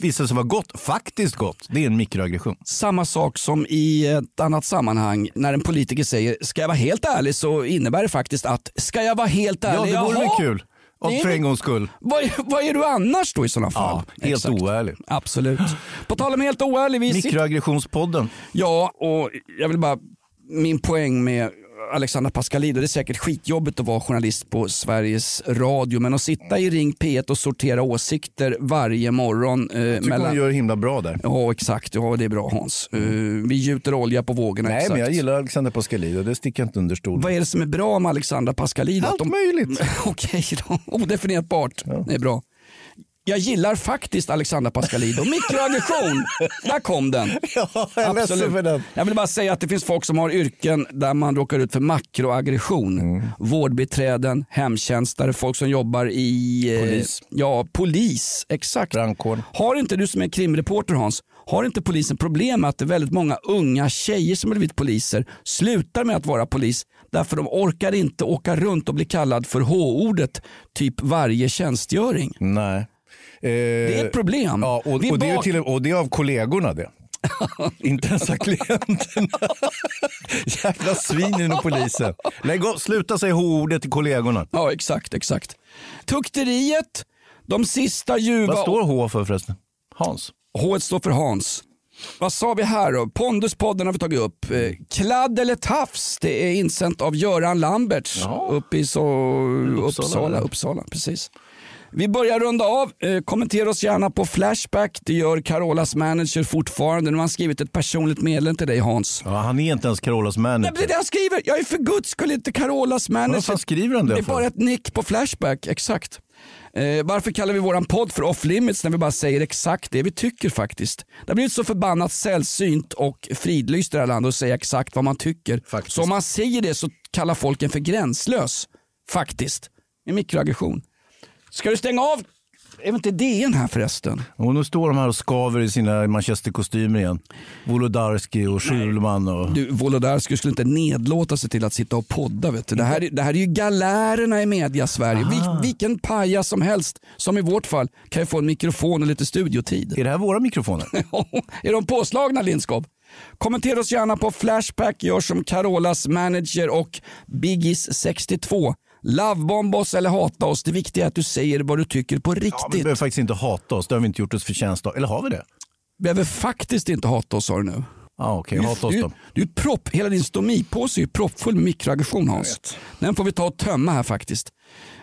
visar det sig vara gott. Faktiskt gott. Det är en mikroaggression. Samma sak som i ett annat sammanhang när en politiker säger ska jag vara helt ärlig så innebär det faktiskt att ska jag vara helt Ja, ärlig? det vore väl kul. Är för en gångs skull. Vad, vad är du annars då i sådana fall? Ja, helt Exakt. oärlig. Absolut. På tal om helt oärlig. Vi. Mikroaggressionspodden. Ja, och jag vill bara, min poäng med Alexandra Pascalidou, det är säkert skitjobbigt att vara journalist på Sveriges Radio, men att sitta i Ring P1 och sortera åsikter varje morgon. Eh, Jag tycker hon gör det himla bra där. Ja, exakt. Ja, det är bra Hans. Eh, vi gjuter olja på vågorna. Nej, exakt. men jag gillar Alexander Pascalidou. Det sticker jag inte under stol. Vad är det som är bra med Alexandra Pascalidou? Allt de... möjligt. Okej då, odefinierbart. Det är bra. Jag gillar faktiskt Alexandra Pascalidou. Mikroaggression, där kom den. Ja, jag är ledsen för den. Jag vill bara säga att det finns folk som har yrken där man råkar ut för makroaggression. Mm. Vårdbiträden, hemtjänstare, folk som jobbar i... eh, Polis. Ja, polis. Exakt. Brandkåren. Har inte du som är krimreporter Hans, har inte polisen problem med att det är väldigt många unga tjejer som har blivit poliser slutar med att vara polis därför de orkar inte åka runt och bli kallad för H-ordet typ varje tjänstgöring? Nej. Det är ett problem. Ja, och, och, det är till, och det är av kollegorna det. inte ens av klienterna. Jävla svin inom polisen. Lägg av, sluta säga H-ordet till kollegorna. Ja, exakt, exakt. Tukteriet, de sista ljuva... Vad står H för förresten? Hans? H står för Hans. Vad sa vi här då? Ponduspodden har vi tagit upp. Eh, Kladd eller tafs, det är insänt av Göran Lamberts uppe i så... Uppsala, Uppsala. ja. Uppsala, precis. Vi börjar runda av. Eh, kommentera oss gärna på Flashback. Det gör Carolas manager fortfarande. Nu har han skrivit ett personligt meddelande till dig Hans. Ja, han är inte ens Carolas Nej, manager. men det är det han skriver. Jag är för guds skull inte Carolas manager. Vad fan skriver han det Det är för? bara ett nick på Flashback, exakt. Eh, varför kallar vi våran podd för off limits när vi bara säger exakt det vi tycker faktiskt? Det har blivit så förbannat sällsynt och fridlyst i det här landet att säga exakt vad man tycker. Faktiskt. Så om man säger det så kallar folk en för gränslös. Faktiskt. En mikroaggression. Ska du stänga av? Är inte DN här förresten? Och nu står de här och skaver i sina manchesterkostymer igen. Wolodarski och Schulman. Och... Du, Wolodarski skulle inte nedlåta sig till att sitta och podda. Vet du. Det, här, är- det här är ju galärerna i media-Sverige. Vil, vilken pajas som helst, som i vårt fall, kan ju få en mikrofon och lite studiotid. Är det här våra mikrofoner? är de påslagna Lindskov? Kommentera oss gärna på Flashback, gör som Carolas manager och Biggies62. Lovebomba oss eller hata oss, det viktiga är att du säger vad du tycker på Ja, vi riktigt. behöver faktiskt inte hata oss. Det har vi inte gjort oss förtjänst av. Eller har vi det? behöver faktiskt inte hata oss sa du nu. Ja, okej. Hata oss du, då. du är ett propp, hela din stomipåse är proppfull med mikroaggression Hans. Den får vi ta och tömma här faktiskt.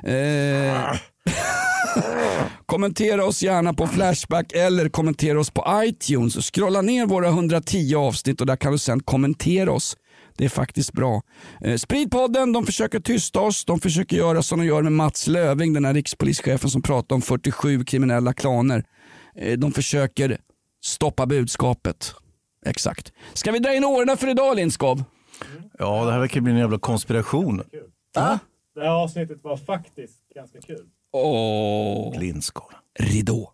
Eh, kommentera oss gärna på Flashback eller kommentera oss på iTunes. Scrolla ner våra 110 avsnitt och där kan du sen kommentera oss. Det är faktiskt bra. Eh, sprid podden, de försöker tysta oss. De försöker göra som de gör med Mats Löving, den här rikspolischefen som pratar om 47 kriminella klaner. Eh, de försöker stoppa budskapet. Exakt. Ska vi dra in åren för idag Lindskov? Ja, det här verkar bli en jävla konspiration. Det här avsnittet var faktiskt ganska kul. Åh. Lindskov. Ridå.